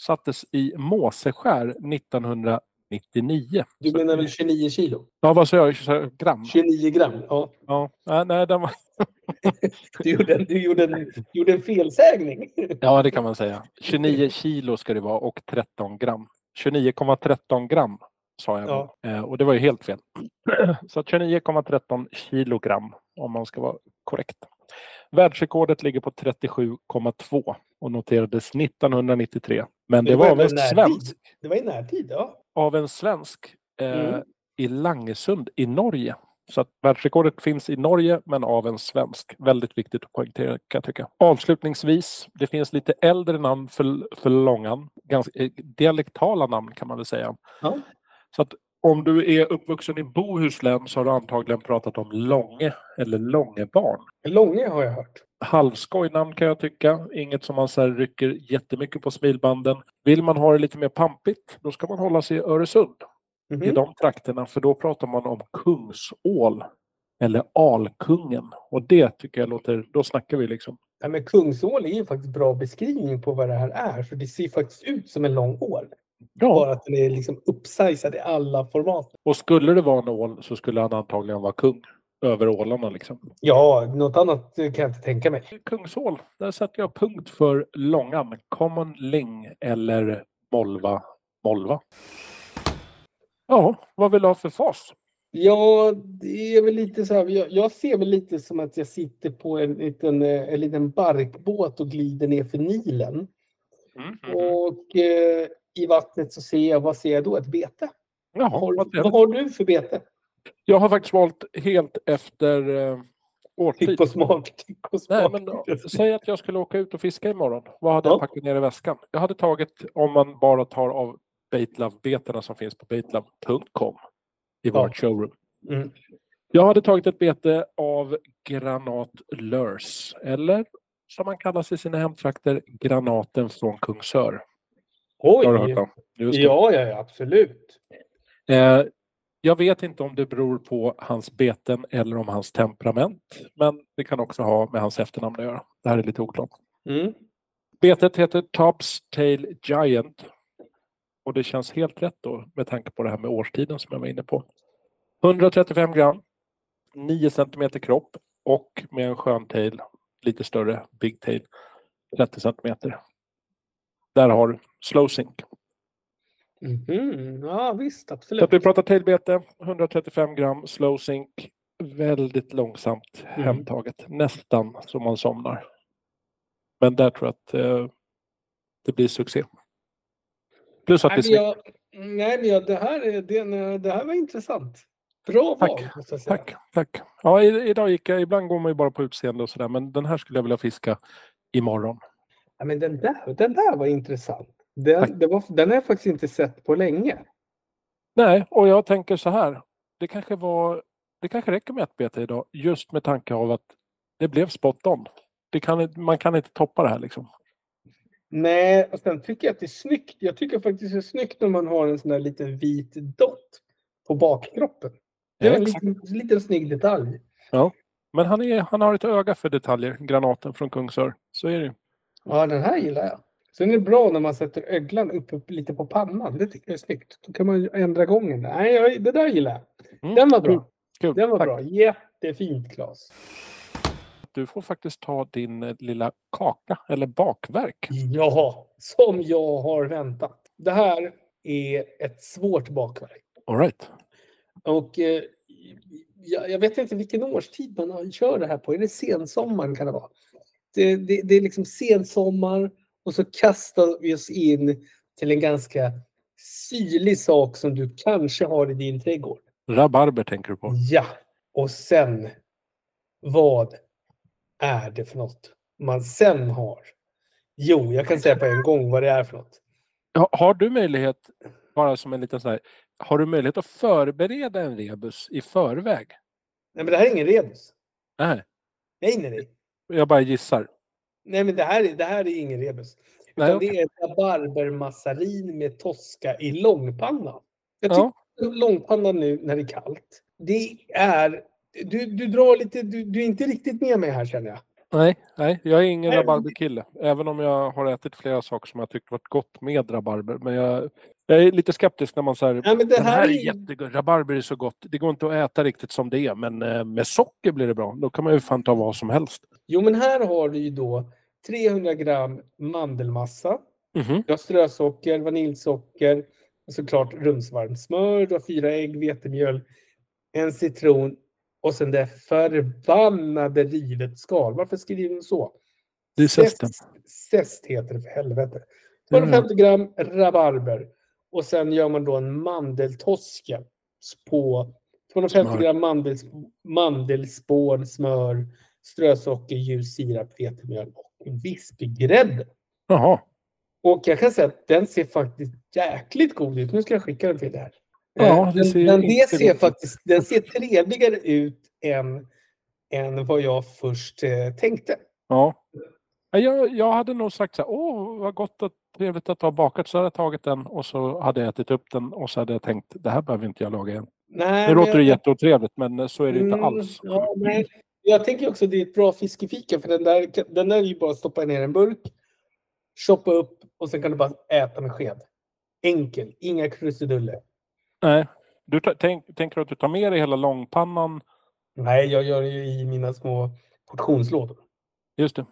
sattes i Måseskär 1999. Du menar väl 29 kilo? Ja, vad sa jag? 29 Gram? 29 gram? Ja. Ja, nej, nej, den var... Du gjorde en, du gjorde en, gjorde en felsägning. ja, det kan man säga. 29 kilo ska det vara och 13 gram. 29,13 gram sa jag. Ja. Eh, och det var ju helt fel. Så att 29,13 kilogram om man ska vara korrekt. Världsrekordet ligger på 37,2 och noterades 1993. Men det var av ändå en svensk, Det var i närtid, ja. av en svensk eh, Mm. i Langesund i Norge. Så att världsrekordet finns i Norge men av en svensk. Väldigt viktigt att poängtera kan jag tycka. Avslutningsvis, det finns lite äldre namn för, för långan. Ganska, eh, dialektala namn kan man väl säga. Ja. Så att om du är uppvuxen i Bohuslän så har du antagligen pratat om Långe eller Långebarn. Långe har jag hört. Halvskojnamn kan jag tycka. Inget som man så här rycker jättemycket på smilbanden. Vill man ha det lite mer pampigt, då ska man hålla sig i Öresund Mhm. i de trakterna, för då pratar man om kungsål eller alkungen. Och det tycker jag låter, då snackar vi liksom. Ja, men kungsål är ju faktiskt bra beskrivning på vad det här är. För det ser faktiskt ut som en lång ål. Ja, Bara att den är liksom uppsizad i alla format. och skulle det vara en ål så skulle han antagligen vara kung över ålarna liksom. Ja, något annat kan jag inte tänka mig. Kungsål, där sätter jag punkt för långan. Common ling eller molva molva. Ja, vad vill du ha för fas? Ja, det är väl lite så här. Jag, jag ser väl lite som att jag sitter på en liten, en liten barkbåt och glider ner för Nilen. Och eh, i vattnet så ser jag, vad ser jag då? Ett bete. Jaha, Har, vad har du för bete? Jag har faktiskt valt helt efter eh, årstid. Tyck och smak. Och Nej, smak. men då, säg att jag skulle åka ut och fiska imorgon. Vad hade Ja. jag packat ner i väskan? Jag hade tagit, om man bara tar av Baitlove-betena som finns på baitlove.com i Ja. vårt showroom. Mm. Jag hade tagit ett bete av granat lurs, eller som man kallas i sina hemtrakter, granaten från Kungsör. Oj! Har du hört om? Ja, ja, absolut. Eh, jag vet inte om det beror på hans beten eller om hans temperament, men det kan också ha med hans efternamn att göra. Det här är lite oklart. Mm. Betet heter Tops Tail Giant. Och det känns helt rätt då med tanke på det här med årstiden som jag var inne på. 135 gram, 9 centimeter kropp och med en skön tail, lite större big tail, 30 centimeter. Där har du slow sink. Mhm. Ja, visst, Så absolut. att vi pratar tailbete, 135 gram, slow sink, väldigt långsamt Mm. hemtaget, nästan som man somnar. Men där tror jag att eh, det blir succé. Plus att Nej, är jag, nej, men jag, det, här, är- det, det här var intressant. Bra Tack. val. Tack, tack. Ja, idag gick jag, ibland går man ju bara på utseende och sådär, men den här skulle jag vilja fiska imorgon. Ja, men den, där, den där var intressant. Den, det var, den har jag faktiskt inte sett på länge. Nej, och jag tänker så här. Det kanske var, det kanske räcker med ett bete idag, just med tanke av att det blev spot on. Det kan, man kan inte toppa det här liksom. Nej, och sen tycker jag att det är snyggt. Jag tycker faktiskt det är snyggt när man har en sån där liten vit dott på bakkroppen. Det är Ja, en liten, liten snygg detalj. Men han, är, han har ett öga för detaljer, granaten från Kungsör. Så är det ju. Ja, den här gillar jag. Sen är det bra när man sätter öglan upp, upp lite på pannan. Det tycker jag är snyggt. Då kan man ändra gången. Nej, det där gillar jag. Mm, Den var bra. Kul. Den var Tack. bra. Jättefint, Claes. Du får faktiskt ta din eh, lilla kaka eller bakverk. Ja, som jag har väntat. Det här är ett svårt bakverk. All right. Och eh, jag, jag vet inte vilken årstid man kör det här på. Är det sensommaren kan det vara? Det, det, det är liksom sensommar och så kastar vi oss in till en ganska syrlig sak som du kanske har i din trädgård. Rabarber tänker du på. Ja, och sen vad är det för något man sen har? Jo, jag kan säga på en gång vad det är för något. Ha- Har du möjlighet, bara som en liten sån här, har du möjlighet att förbereda en rebus i förväg? Nej, men det här är ingen rebus. Nej, Nej, nej, nej. jag bara gissar. Nej, men det här är, det här är ingen rebus. Nej, okej. det är rabarbermassarin med tosca i långpanna. Jag Ja. tycker långpanna nu när det är kallt. Det är... Du, du drar lite... Du, du är inte riktigt med mig här känner jag. Nej, nej, jag är ingen rabarberkille. Även om jag har ätit flera saker som jag tyckt varit gott med rabarber. Men jag, jag är lite skeptisk när man säger men det här här är är jättegott. Rabarber är så gott. Det går inte att äta riktigt som det är. Men eh, med socker blir det bra. Då kan man ju fan ta vad som helst. Jo, men här har du ju då 300 gram mandelmassa. Mhm. Du har strösocker, vaniljsocker, och såklart rumsvarmt smör, du har fyra ägg, vetemjöl, en citron och sen det förbannade rivet skal. Varför skriver du så? Det är zesten. Zest- heter det för helvete. Mm. 250 gram rabarber och sen gör man då en mandeltoska på 250 Smör. gram mandel, mandelspån, smör, strösocker, ljus sirap, vetemjöl och vispgrädde. Jaha. Och jag kan säga att den ser faktiskt jäkligt god ut. Nu ska jag skicka den till dig här. Ja, Eh, det den, ser den, det ser faktiskt den ser trevligare ut än, än vad jag först eh, tänkte. Ja. Ja, Jag, jag hade nog sagt så här, åh vad gott och trevligt att ha bakat. Så hade jag tagit den och så hade jag ätit upp den och så hade jag tänkt, det här behöver inte jag laga igen. Nej, Nu låter det jag- jätteotrevligt men så är det inte Mm, alls. Ja, nej. Jag tänker också att det är ett bra fiskefika för den där, den där är ju bara att stoppa ner en burk, choppa upp och sen kan du bara äta med sked. Enkel, inga krusiduller. Nej. Du tänk, tänker du att du tar med dig hela långpannan? Nej, jag gör det ju i mina små portionslådor. Just det.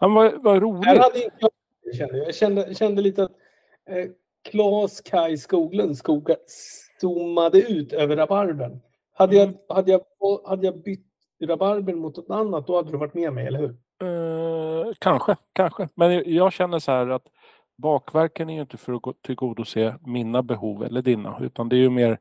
Ja, vad, vad roligt. hade inte jag, kände, jag kände, kände lite att eh, Claes Kaj Skoglund skoga, zoomade ut över rabarbern. Hade jag, hade, jag, hade jag bytt rabarbern mot något annat, då hade du varit med mig, eller hur? Eh, kanske, kanske. Men jag- känner så här att bakverken är ju inte för att gå- tillgodose mina behov eller dina. Utan det är ju mer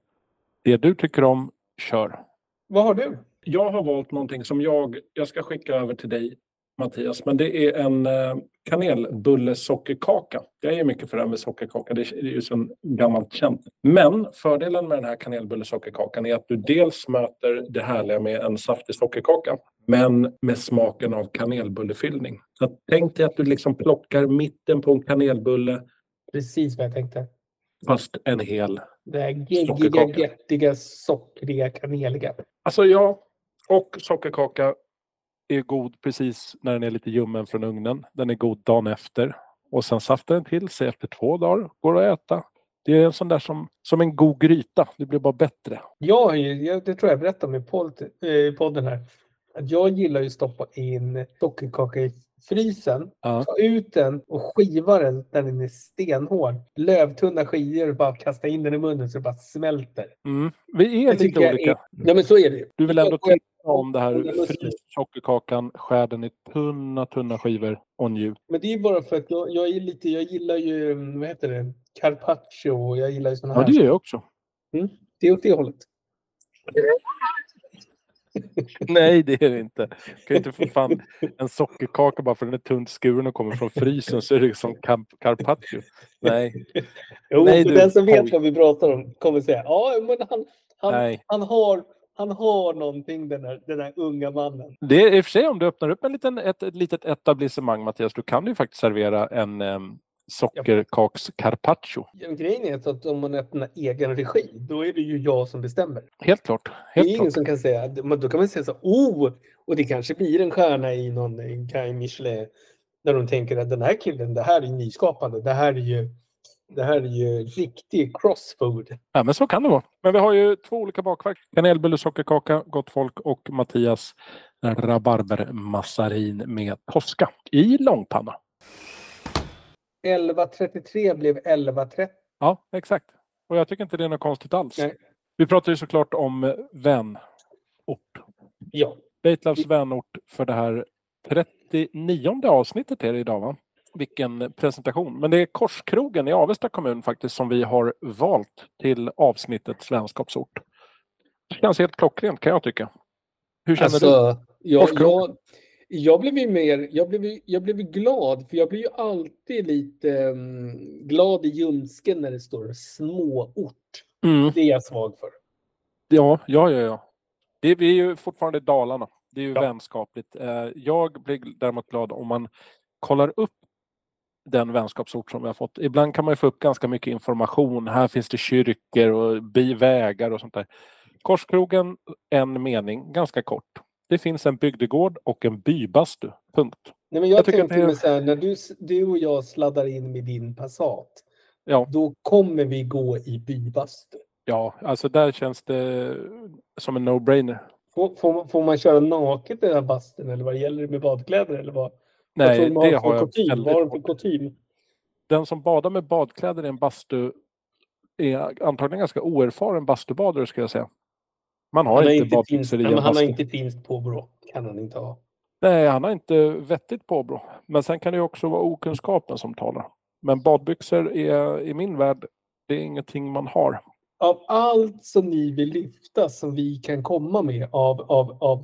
det du tycker om, kör. Vad har du? Jag har valt någonting som jag, jag ska skicka över till dig Mattias, men det är en eh, kanelbullesockerkaka. Jag är mycket för det här med sockerkaka, det är ju så gammalt känt. Men fördelen med den här kanelbullesockerkakan är att du dels möter det härliga med en saftig sockerkaka, men med smaken av kanelbullefyllning. Så tänk dig att du liksom plockar mitten på en kanelbulle, Precis vad jag tänkte. fast en hel. Det här geggiga, göttiga, sockriga, kaneliga. Alltså ja, och sockerkaka är god precis när den är lite ljummen från ugnen. Den är god dagen efter. Och sen saftar den till sig efter två dagar. Går att äta. Det är en sån där som, som en god gryta. Det blir bara bättre. Ja, det tror jag berättade om eh, i podden här. Att jag gillar ju att stoppa in sockerkaka i frysen, Ja. ta ut den och skiva den när den är stenhård. Lövtunna skivor och bara kasta in den i munnen så det bara smälter. Mm. Vi är Det lite olika. är- Ja men så är det. Du vill ändå om det här frys sockerkakan, skär den i tunna, tunna skivor och njut. Men det är bara för att jag, jag är lite, jag gillar ju, mm, vad heter det, carpaccio och jag gillar ju sådana Ja, här. det gör jag också. det är åt det hållet. Nej, det är det inte. Du kan inte få fan en sockerkaka bara för den är tunt skuren och kommer från frysen så är det som carpaccio. Nej, Jo, Nej, du, den som vet vad vi pratar om kommer säga, ja men han, han, han, har, han har någonting den där, den där unga mannen. Det är i och för sig om du öppnar upp en liten, ett, ett litet etablissemang Mattias, då kan du ju faktiskt servera en sockerkaks carpaccio. Grejen är att om man öppnar egen regi, då är det ju jag som bestämmer. Helt klart. Det Helt är ingen klart. som kan säga, men då kan man säga så, oh, och det kanske blir en stjärna i någon Guy Michelin. När de tänker att den här killen, det här är nyskapande, det här är ju, det här är ju riktig crossfood. Ja, men så kan det vara. Men vi har ju två olika bakverk. Kanelbulle sockerkaka, gott folk och Mattias rabarbermassarin med toska i långpanna. 11.33 blev 11.30. Ja, exakt. Och jag tycker inte det är något konstigt alls. Nej. Vi pratar ju såklart om vänort. Ja, Baitlövs vänort för det här 39 avsnittet är det idag va? Vilken presentation. Men det är Korskrogen i Avesta kommun faktiskt som vi har valt till avsnittets vänskapsort. Det känns helt klockrent kan jag tycka. Hur känner du? alltså, jag, Korskrogen? jag, jag blev ju mer, jag blev, jag blev glad, för jag blir ju alltid lite mm, glad i ljumsken när det står småort. Mm. Det är jag svag för. Ja, ja, ja. ja. Det, vi är ju fortfarande i Dalarna. Det är ju Ja. vänskapligt. Eh, Jag blir däremot glad om man kollar upp den vänskapsort som vi har fått. Ibland kan man få upp ganska mycket information. Här finns det kyrkor och vägar och sånt där. Korskrogen, en mening, ganska kort. Det finns en bygdegård och en bybastu. Punkt. Nej, men jag, Jag tänkte det- så här, när du, du och jag sladdar in med din Passat, Ja, då kommer vi gå i bybastu. ja, alltså där känns det som en no-brainer. Får, får, man- får man köra naket i den här bastun eller vad gäller det med badkläder? Eller vad? Nej, det har jag kutym? väldigt Vad har de för kutym? den som badar med badkläder i en bastu är antagligen ganska oerfaren bastubadare skulle jag säga. Man har Han har inte inte, finst, han har inte finst påbrå. Kan han inte ha. Nej, han har inte vettigt påbrå. Men sen kan det ju också vara okunskapen som talar. Men badbyxor är i min värld, det är ingenting man har. Av allt som ni vill lyfta som vi kan komma med av, av, av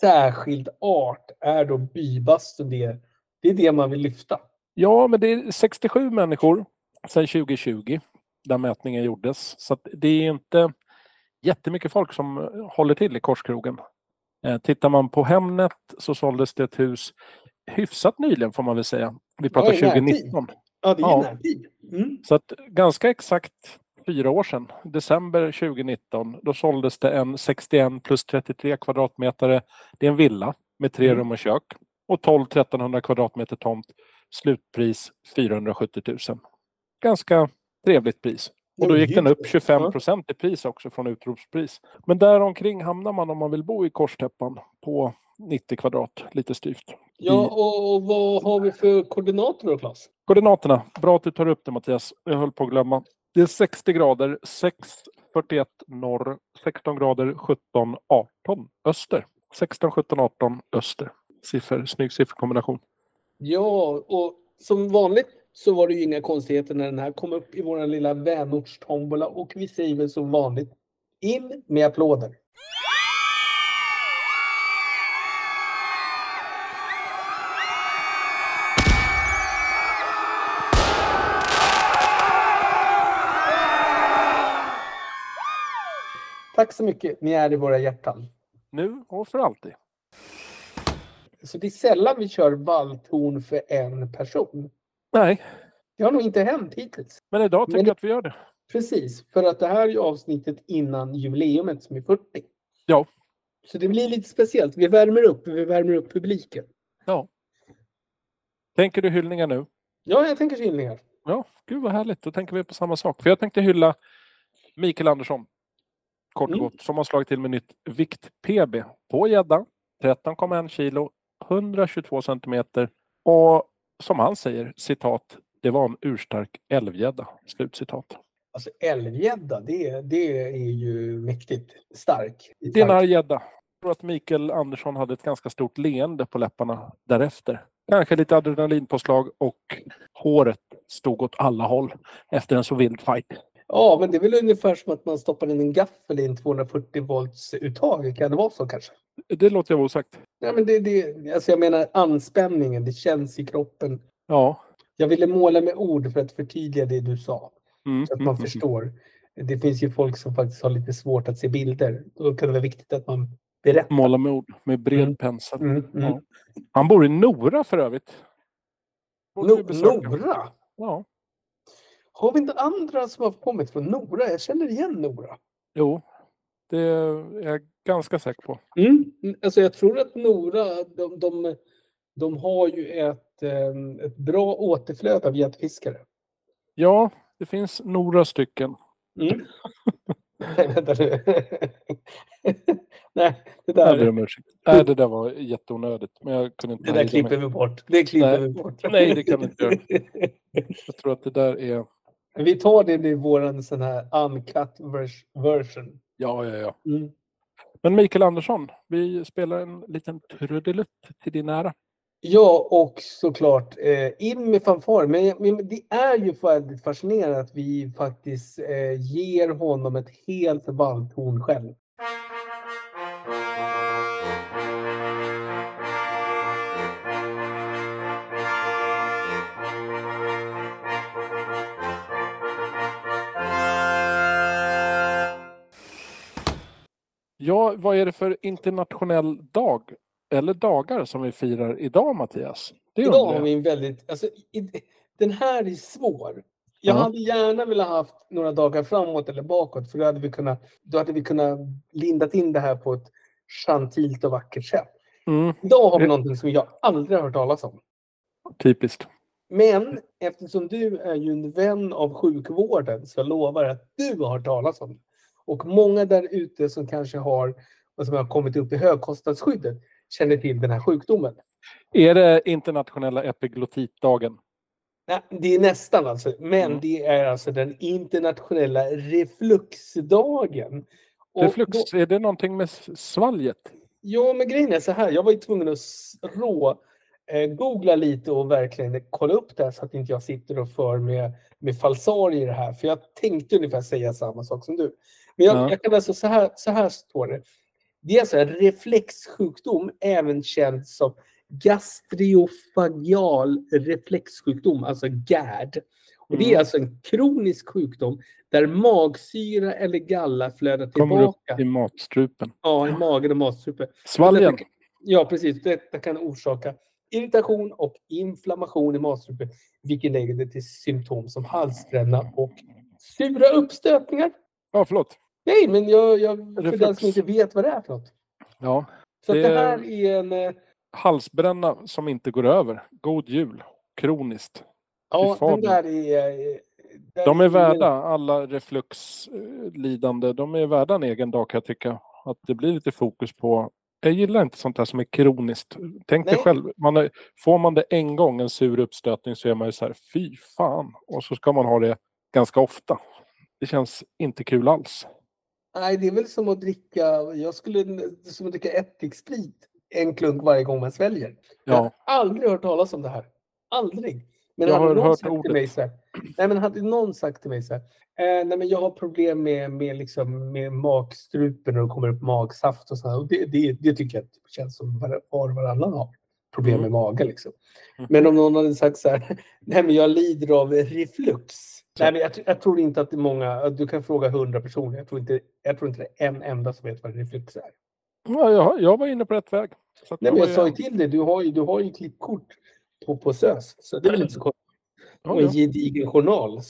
särskild art är då bybastun det. Det är det man vill lyfta. Ja, men det är 67 människor sedan 2020 där mätningen gjordes. Så det är inte jättemycket folk som håller till i Korskrogen. Eh, Tittar man på Hemnet så såldes det ett hus hyfsat nyligen får man väl säga. Vi pratar Ja, i närtid. 2019. Ja, det är Ja. närtid. Mm. Så att ganska exakt fyra år sedan, december 2019, då såldes det en 61 plus 33 kvadratmeter. Det är en villa med tre Mm. rum och kök och 12-1300 kvadratmeter tomt. Slutpris 470 000. Ganska trevligt pris. Och då gick den upp just det. 25 procent i pris också från utropspris. Men där omkring hamnar man om man vill bo i korstäppan på 90 kvadrat, lite styvt. Ja, och, vad har vi för koordinater då, Claes? Koordinaterna, bra att du tar upp det Mattias. Jag höll på att glömma. Det är 60 grader, 6.41 norr, 16 grader, 17, 18 öster. 16, 17, 18 öster. Siffror, snygg sifferkombination. Ja, och som vanligt så var det ju inga konstigheter när den här kom upp i vår lilla vänortstombola och vi säger väl som vanligt in med applåder. Tack så mycket. Ni är i våra hjärtan. Nu och för alltid. Så det är sällan vi kör valltorn för en person. Nej, Det har nog inte hänt hittills. men idag tycker Men- jag att vi gör det. Precis, för att det här är avsnittet innan jubileumet som är 40. Ja. Så det blir lite speciellt. Vi värmer upp, vi värmer upp publiken. Tänker du hyllningar nu? Ja, jag tänker hyllningar. Ja, gud vad härligt. Då tänker vi på samma sak. För jag tänkte hylla Mikael Andersson. Kort och Mm. gott. Som har slagit till med nytt vikt-PB på gädda. 13,1 kilo. 122 centimeter och som han säger, citat, det var en urstark älvgädda. Slutcitat. Alltså älvgädda, det, det är ju mäktigt stark. Det är en arg gädda. Jag tror att Mikael Andersson hade ett ganska stort leende på läpparna därefter. Kanske lite adrenalinpåslag och håret stod åt alla håll efter en så vild fight. Ja, men det är väl ungefär som att man stoppar in en gaffel i en 240 volts uttag. Kan det vara så kanske? Det låter jag vara osagt. Nej, men det, det, alltså jag menar anspänningen, det känns i kroppen. Ja. Jag ville måla med ord för att förtydliga det du sa. Mm, Så att mm, man mm. förstår. Det finns ju folk som faktiskt har lite svårt att se bilder. Då kan det vara viktigt att man berättar. Måla med ord med bred Mm. pensel. Mm, mm. Ja. Han bor i Nora för övrigt. No-. Nora? Ja. Har vi inte andra som har kommit från Nora? Jag känner igen Nora. Jo, det är jag ganska säker på. Mm. Alltså jag tror att Nora, de, de, de har ju ett, eh, ett bra återflöde av gäddfiskare. Ja, det finns några stycken. Mm. Nej, vänta nu. Nej, det där, om ursäkt. Nej, det där var jätteonödigt. Men jag kunde inte det där klipper mig. vi bort. Det klipper Nej. vi bort. Nej, det kan vi inte göra. Jag tror att det där är... Vi tar det i våran sån här uncut vers- version. Ja, ja, ja. Mm. Men Mikael Andersson, vi spelar en liten trudelutt till din ära. Ja, och såklart eh, in med fanfar. Men, men det är ju väldigt fascinerande att vi faktiskt eh, ger honom ett helt valthorn själv. Ja, vad är det för internationell dag eller dagar som vi firar idag, Mattias? Det Idag har vi en väldigt... Alltså, i, den här är svår. Jag Ja. hade gärna velat haft några dagar framåt eller bakåt för då hade vi kunnat, då hade vi kunnat lindat in det här på ett gentilt och vackert sätt. Mm, Idag har vi Det- någonting som jag aldrig har hört talas om. typiskt. Men eftersom du är ju en vän av sjukvården så jag lovar att du har hört talas om det. Och många där ute som kanske har, och som har kommit upp i högkostnadsskyddet känner till den här sjukdomen. Är det internationella epiglottitdagen? Nej, det är nästan alltså, men Mm. det är alltså den internationella refluxdagen. Och Reflux, Då, är det någonting med svalget? ja, men grejen är så här. Jag var ju tvungen att rå eh, googla lite och verkligen kolla upp det här så att inte jag sitter och för med, med falsarier i det här. För jag tänkte ungefär säga samma sak som du. Men jag, Ja. jag kan alltså, så här, så här står det. Det är alltså en reflexsjukdom, även känd som gastriofagial reflexsjukdom, alltså GERD. Och det är Mm. alltså en kronisk sjukdom där magsyra eller galla flödar Kommer tillbaka upp i matstrupen. ja, i magen och matstrupen. Svalgen. Detta- Ja, precis. Detta kan orsaka irritation och inflammation i matstrupen, vilket leder till symptom som halsbränna och sura uppstötningar. Ja, förlåt. Nej, men jag, jag, för den som inte vet vad det är för något. Ja, Så Det- det här är en... eh, halsbränna som inte går över. God jul. Kroniskt. Ja, den där är... eh, där De är ingen- värda, alla refluxlidande, de är värda en egen dag kan jag tycka. Att det blir lite fokus på jag gillar inte sånt där som är kroniskt. Tänk dig Nej. själv, man är, får man det en gång, en sur uppstötning, så är man ju så här, fy fan. Och så ska man ha det ganska ofta. Det känns inte kul alls. Nej, det är väl som att dricka... Jag skulle... Som att dricka ättiksprit. En klunk varje gång man sväljer. Jag har Ja, aldrig hört talas om det här. Aldrig. Men Jag hade har någon hört sagt till ordet. mig så här, nej men hade någon sagt till mig så här, eh, nej men jag har problem med, med, liksom, med magstrupen och det kommer upp magsaft och så här. Och det, det, det tycker jag känns som var och varannan har problem Mm. med magen. Liksom. Mhm. Men om någon hade sagt så här, nej men jag lider av reflux. Nej, men jag, jag tror inte att det är många, du kan fråga hundra personer, jag tror, inte, jag tror inte det är en enda som vet vad reflux är. ja jag, jag var inne på rätt väg. Nej, men jag sa ju till dig, du har ju, du har ju klippkort på, på SÖS. Så det är väl inte så konstigt. Och en gedigen journal.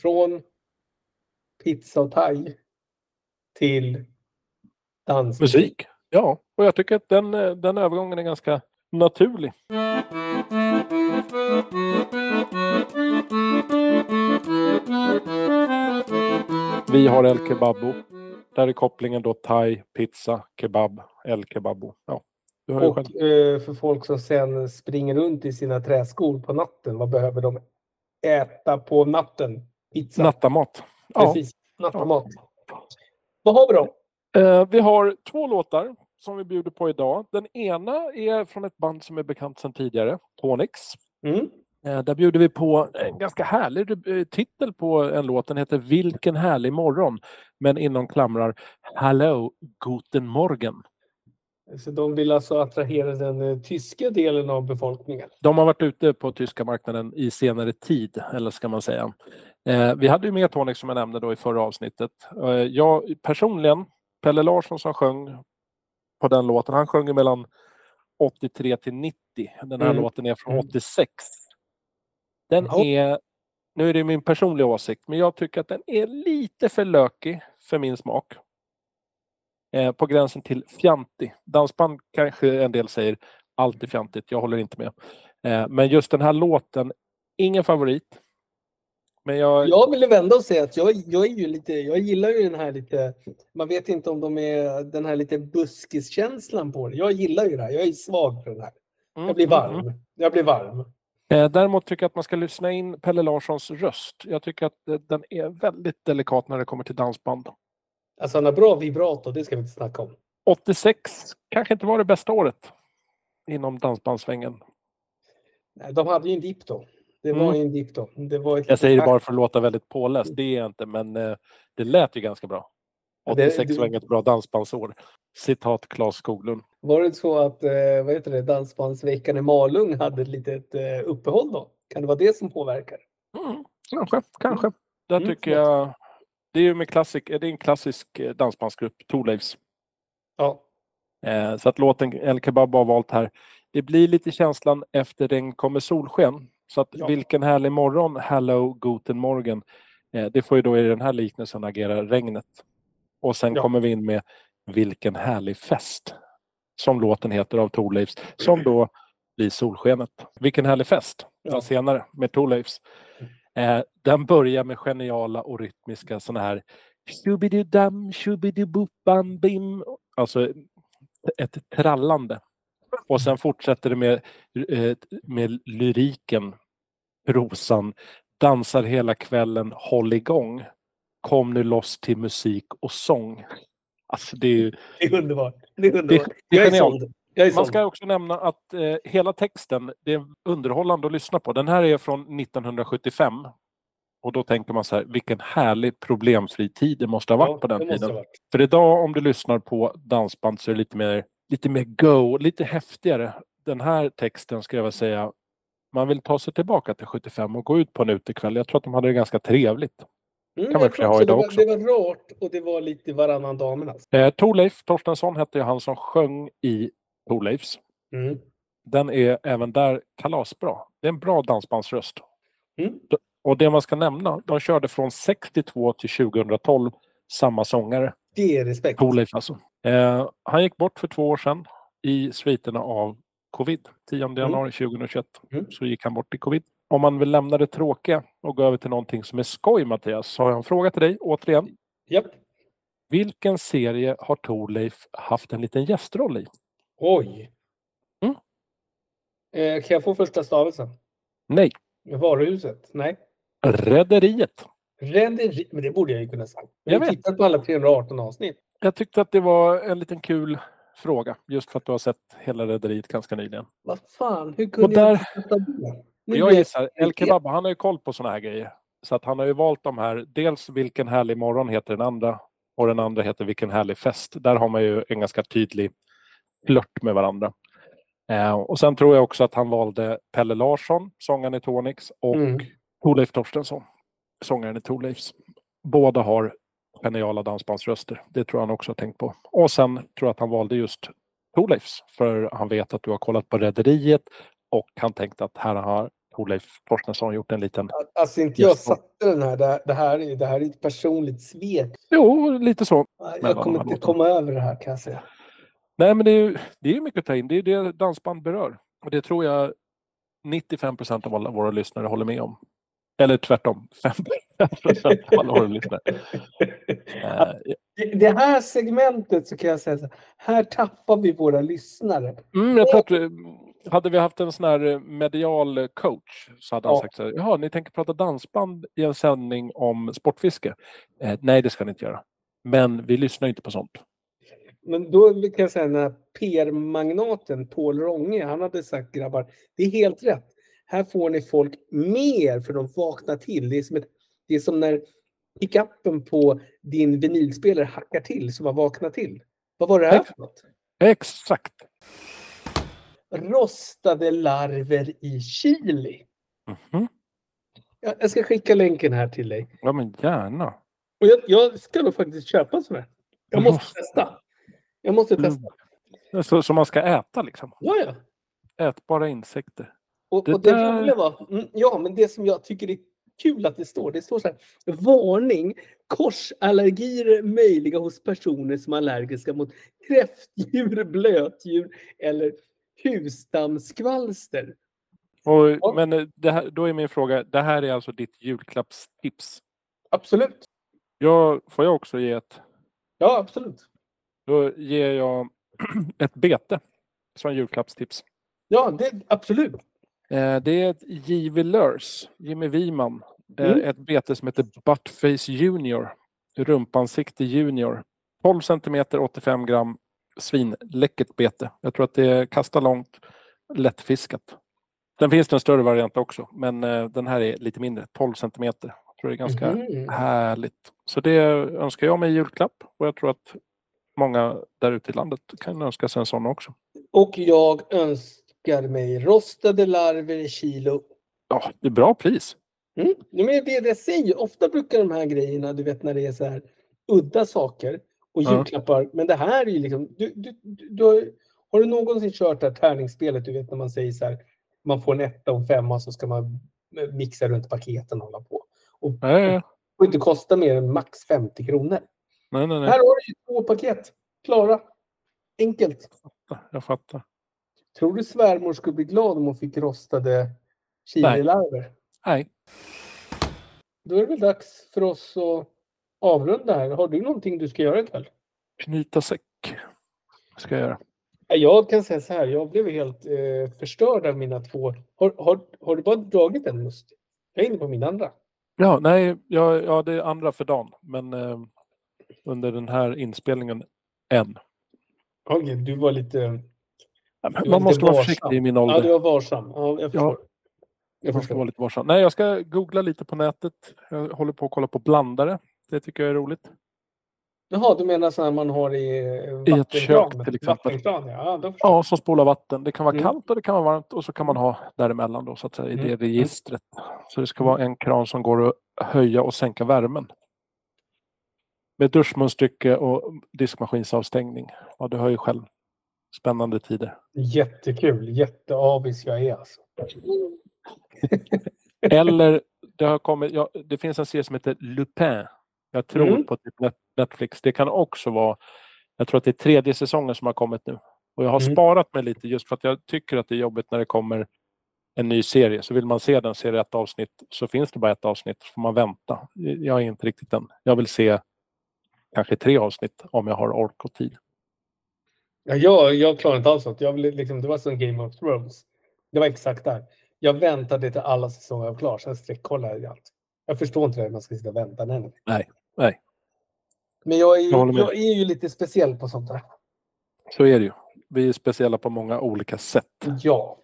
Från pizza och thai till dans. Musik. Ja, och jag tycker att den, den övergången är ganska naturlig. Vi har El Kebabbo. Där är kopplingen då thai, pizza, kebab, El Kebabbo. Ja, Och eh, för folk som sen springer runt i sina träskor på natten, vad behöver de äta på natten? Pizza. Nattamat. Ja. Precis, nattamat. Vad har vi då? Eh, vi har två låtar som vi bjuder på idag. Den ena är från ett band som är bekant sedan tidigare, Tonix. Mm. Eh, där bjuder vi på en ganska härlig eh, titel på en låt. Den heter Vilken härlig morgon. Men inom klamrar Hello, Guten Morgen. Så de vill alltså attrahera den eh, tyska delen av befolkningen. De har varit ute på tyska marknaden i senare tid, eller ska man säga. Vi hade ju med Tonic som jag nämnde då i förra avsnittet. Jag personligen, Pelle Larsson som sjöng på den låten, han sjöng mellan 83 till 90. Den här Mm. låten är från Mm. 86. Den Ja. är, nu är det min personliga åsikt, men jag tycker att den är lite för lökig för min smak. Eh, på gränsen till fjantig. Dansband kanske en del säger allt är fjantigt, jag håller inte med. Eh, men just den här låten, ingen favorit. Men jag, Jag vill vända och säga att jag, jag är ju lite, jag gillar ju den här lite, man vet inte om de är den här lite buskiskänslan på det. Jag gillar ju det här, jag är svag för den här. Mm, Jag blir mm, mm. varm. Jag blir varm. Eh, däremot tycker jag att man ska lyssna in Pelle Larssons röst. Jag tycker att eh, den är väldigt delikat när det kommer till dansband. Alltså han har bra vibrato, det ska vi inte snacka om. 86 kanske inte var det bästa året inom dansbandssvängen. Nej, De hade ju en dipp då. Det var Mm. en dipp då. Det var ett Jag säger det bara för att låta väldigt påläst. Det är jag inte, men eh, det lät ju ganska bra. Ja, det- 86 det- var inget bra dansbandsår. Citat Claes Skoglund. Var det så att eh, vad heter det, Dansbandsveckan i Malung hade ett litet eh, uppehåll då? Kan det vara det som påverkar? Mm, kanske, kanske. Där Mm, tycker förlåt. jag... Det är ju med klassik, det är en klassisk eh, dansbandsgrupp, Thorleifs. Ja. Eh, så att låten El Kebab har valt här. Det blir lite känslan efter regn kommer solsken. Så att Ja. vilken härlig morgon, hello, guten morgen. Eh, det får ju då i den här liknelsen agera regnet. Och sen Ja. kommer vi in med vilken härlig fest. Som låten heter av Thorleifs. Som då blir solskenet. Vilken härlig fest. Ja. Senare med Thorleifs. Eh, den börjar med geniala och rytmiska sådana här shubidudam, shubidubupam, bim. Alltså ett trallande. Och sen fortsätter det med, eh, med lyriken, prosan. Dansar hela kvällen, håll igång. Kom nu loss till musik och sång. Alltså det är ju... Det är underbart. Det är Det, underbart. det jag är Man ska också nämna att eh, hela texten, det är underhållande att lyssna på. Den här är från 1975. Och då tänker man så här, vilken härlig problemfri tid det måste ha varit Ja, på den det tiden. varit. För idag om du lyssnar på dansband så är det lite mer, lite mer go, lite häftigare. Den här texten ska jag väl säga, man vill ta sig tillbaka till 75 och gå ut på en utekväll. Jag tror att de hade det ganska trevligt. Mm, kan man för ha idag det, var, också. det var rart och det var lite varannan damernas. Eh, Torleif Torstensson hette han som sjöng i Torleifs. Mm. Den är även där kalasbra. Det är en bra dansbandsröst. Mm. Och det man ska nämna, de körde från 62 till 2012 samma sångare. Det är respekt. Torleif alltså. Eh, han gick bort för två år sedan i sviterna av covid. 10 januari 2021 Mm. så gick han bort i covid. Om man vill lämna det tråkiga och gå över till någonting som är skoj Mattias, så har jag en fråga till dig återigen. Japp. Vilken serie har Torleif haft en liten gästroll i? Oj. Mm. Eh, kan jag få första stavelsen? Nej, Varuhuset? Nej. Rederiet. Rederi? Men det borde jag ju kunna säga. Jag Jag har vet. tittat på alla 318 avsnitt. Jag tyckte att det var en liten kul fråga, just för att du har sett hela Rederiet ganska nyligen. Vad fan, hur Och kunde där- jag veta det? Jag gissar, El Kebab, han har ju koll på såna här grejer. Så att han har ju valt de här, dels Vilken härlig morgon heter den andra och den andra heter Vilken härlig fest. Där har man ju en ganska tydlig flört med varandra. Eh, och sen tror jag också att han valde Pelle Larsson, sångaren i Tonix, och Mm. Thorleif Torstensson, sångaren i Thorleifs. Båda har geniala dansbandsröster. Det tror jag han också har tänkt på. Och sen tror jag att han valde just Thorleifs, för han vet att du har kollat på Rederiet och han tänkte att här har Thorleif Torstensson gjort en liten... Alltså inte jag satte den här. Det, här- det, här, är, det här är ett personligt svek. Jo, lite så. Jag kommer inte komma över det här kan jag säga. Nej, men det är ju det är mycket att ta in. Det är det dansband berör. Och det tror jag 95 procent av alla våra lyssnare håller med om. Eller tvärtom, 5 procent av alla våra lyssnare. Eh, det, här segmentet så kan jag säga så här tappar vi våra lyssnare. Mm, jag tror att, hade vi haft en sån här medial coach så hade han ja. sagt så här, jaha, ni tänker prata dansband i en sändning om sportfiske? Eh, nej, det ska ni inte göra. Men vi lyssnar inte på sånt. Men då kan jag säga när PR-magnaten Paul Ronge, han hade sagt grabbar, det är helt rätt. Här får ni folk mer för de vaknar till. Det är som, ett, det är som när pickuppen på din vinylspelare hackar till så man vaknar till. Vad var det här för något? Exakt. Rostade larver i chili. Mm -hmm. jag, ska skicka länken här till dig. Ja, men gärna. Och jag, jag ska nog faktiskt köpa sådär. Jag måste testa. Jag måste mm. testa. Mm. Så, så man ska äta liksom? Ja, ja. Ätbara insekter. Och det, och det där... roliga var, mm, ja, men det som jag tycker är kul att det står, det står så här, varning, korsallergier möjliga hos personer som är allergiska mot kräftdjur, blötdjur eller husdammskvalster. Och. Men eh, här, då är min fråga, det här är alltså ditt julklappstips? Absolut. Jag, får jag också ge ett? Ja, absolut. Då ger jag ett bete som julklappstips. Ja, det, absolut. Eh, det är ett J.V. Lurs, Jimmy Wiman. Eh, mm. Ett bete som heter Buttface Junior. Rumpansikte Junior. 12 centimeter, 85 gram. Svinläckert bete. Jag tror att det kastar långt, lättfiskat. Sen finns det en större variant också, men eh, den här är lite mindre, 12 centimeter. Jag tror det är ganska mm. härligt. Så det önskar jag mig i julklapp och jag tror att många där ute i landet kan önska sig en sån också. Och jag önskar mig rostade larver i kilo. Ja, det är bra pris. Mm. Men det är det jag säger. Ofta brukar de här grejerna, du vet när det är så här udda saker och julklappar. Ja. Men det här är ju liksom, du, du, du, har, har, du någonsin kört det här tärningsspelet, du vet när man säger så här, man får en etta och en femma så ska man mixa runt paketen och hålla på. Och, ja, ja. och inte kosta mer än max 50 kronor. Nej, nej, nej. Här har du två paket. Klara. Enkelt. Jag fattar. Jag fattar. Tror du svärmor skulle bli glad om hon fick rostade chililarver? Nej. Då är det väl dags för oss att avrunda här. Har du någonting du ska göra ikväll? Knyta säck ska jag göra. Jag kan säga så här, jag blev helt eh, förstörd av mina två. Har, har, har du bara dragit en must? Jag är inne på min andra. Ja, nej, ja, ja det är andra för dagen. Men eh, under den här inspelningen en. Okej, okay, du var lite... Ja, man var måste vara försiktig i min ålder. Ja, du var varsam. Ja, jag förstår. Ja, jag måste vara lite varsam. Nej, jag ska googla lite på nätet. Jag håller på att kolla på blandare. Det tycker jag är roligt. Jaha, du menar så här man har i I ett kök till exempel. Ja, ja, som spolar vatten. Det kan vara mm. kallt och det kan vara varmt och så kan man ha däremellan då så att säga i mm. det registret. Så det ska vara en kran som går att höja och sänka värmen. Med duschmunstycke och diskmaskinsavstängning. Ja, du hör ju själv. Spännande tider. Jättekul. Jätteavis jag är alltså. Eller det har kommit, ja, det finns en serie som heter Lupin. Jag tror mm. på typ Netflix. Det kan också vara, jag tror att det är tredje säsongen som har kommit nu. Och jag har mm. sparat mig lite just för att jag tycker att det är jobbigt när det kommer en ny serie. Så vill man se den serie ett avsnitt så finns det bara ett avsnitt. Så får man vänta. Jag är inte riktigt den. Jag vill se kanske tre avsnitt om jag har ork och tid. Ja, jag, jag klarar inte alls sånt. Jag vill, liksom, det var som Game of Thrones. Det var exakt där. Jag väntade till alla säsonger var klara, sen sträckkollade jag allt. Jag förstår inte det, man ska sitta och vänta. Nej, nej. Nej. Men jag är, ju, jag, jag är ju lite speciell på sånt där. Så är det ju. Vi är speciella på många olika sätt. Ja.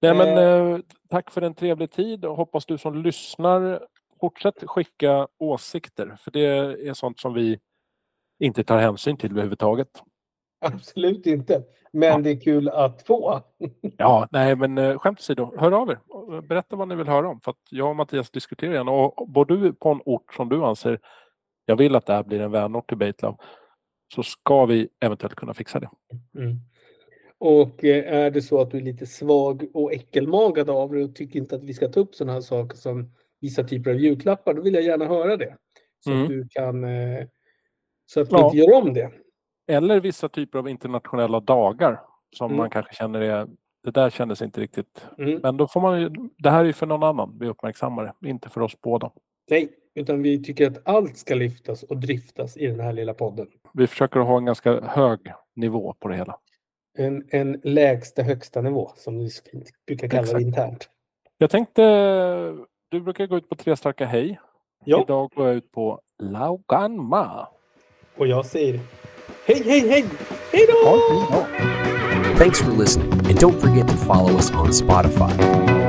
Nej, men, eh, eh tack för en trevlig tid och hoppas du som lyssnar fortsätt skicka åsikter. För det är sånt som vi inte tar hänsyn till överhuvudtaget. Absolut inte. Men ja. det är kul att få. ja, nej men eh, skämt åsido, hör av er. Berätta vad ni vill höra om. För att jag och Mattias diskuterar igen. Och bor du på en ort som du anser, jag vill att det här blir en vänort till Baitlove, så ska vi eventuellt kunna fixa det. Mm. Och eh, är det så att du är lite svag och äckelmagad av det och tycker inte att vi ska ta upp sådana här saker som vissa typer av julklappar, då vill jag gärna höra det. Så mm. att du kan eh, så att vi ja. inte gör om det. Eller vissa typer av internationella dagar som mm. man kanske känner är det där kändes inte riktigt. Mm. Men då får man ju, det här är ju för någon annan vi uppmärksammar det, inte för oss båda. Nej, utan vi tycker att allt ska lyftas och driftas i den här lilla podden. Vi försöker ha en ganska hög nivå på det hela. En, en lägsta högsta nivå som vi brukar kalla det Exakt. internt. Jag tänkte, du brukar gå ut på tre starka hej. Ja, Idag går jag ut på Lauganma. och jag säger hej, hej, hej! Hej då! Ha det bra. Thanks for listening, and don't forget to follow us on Spotify.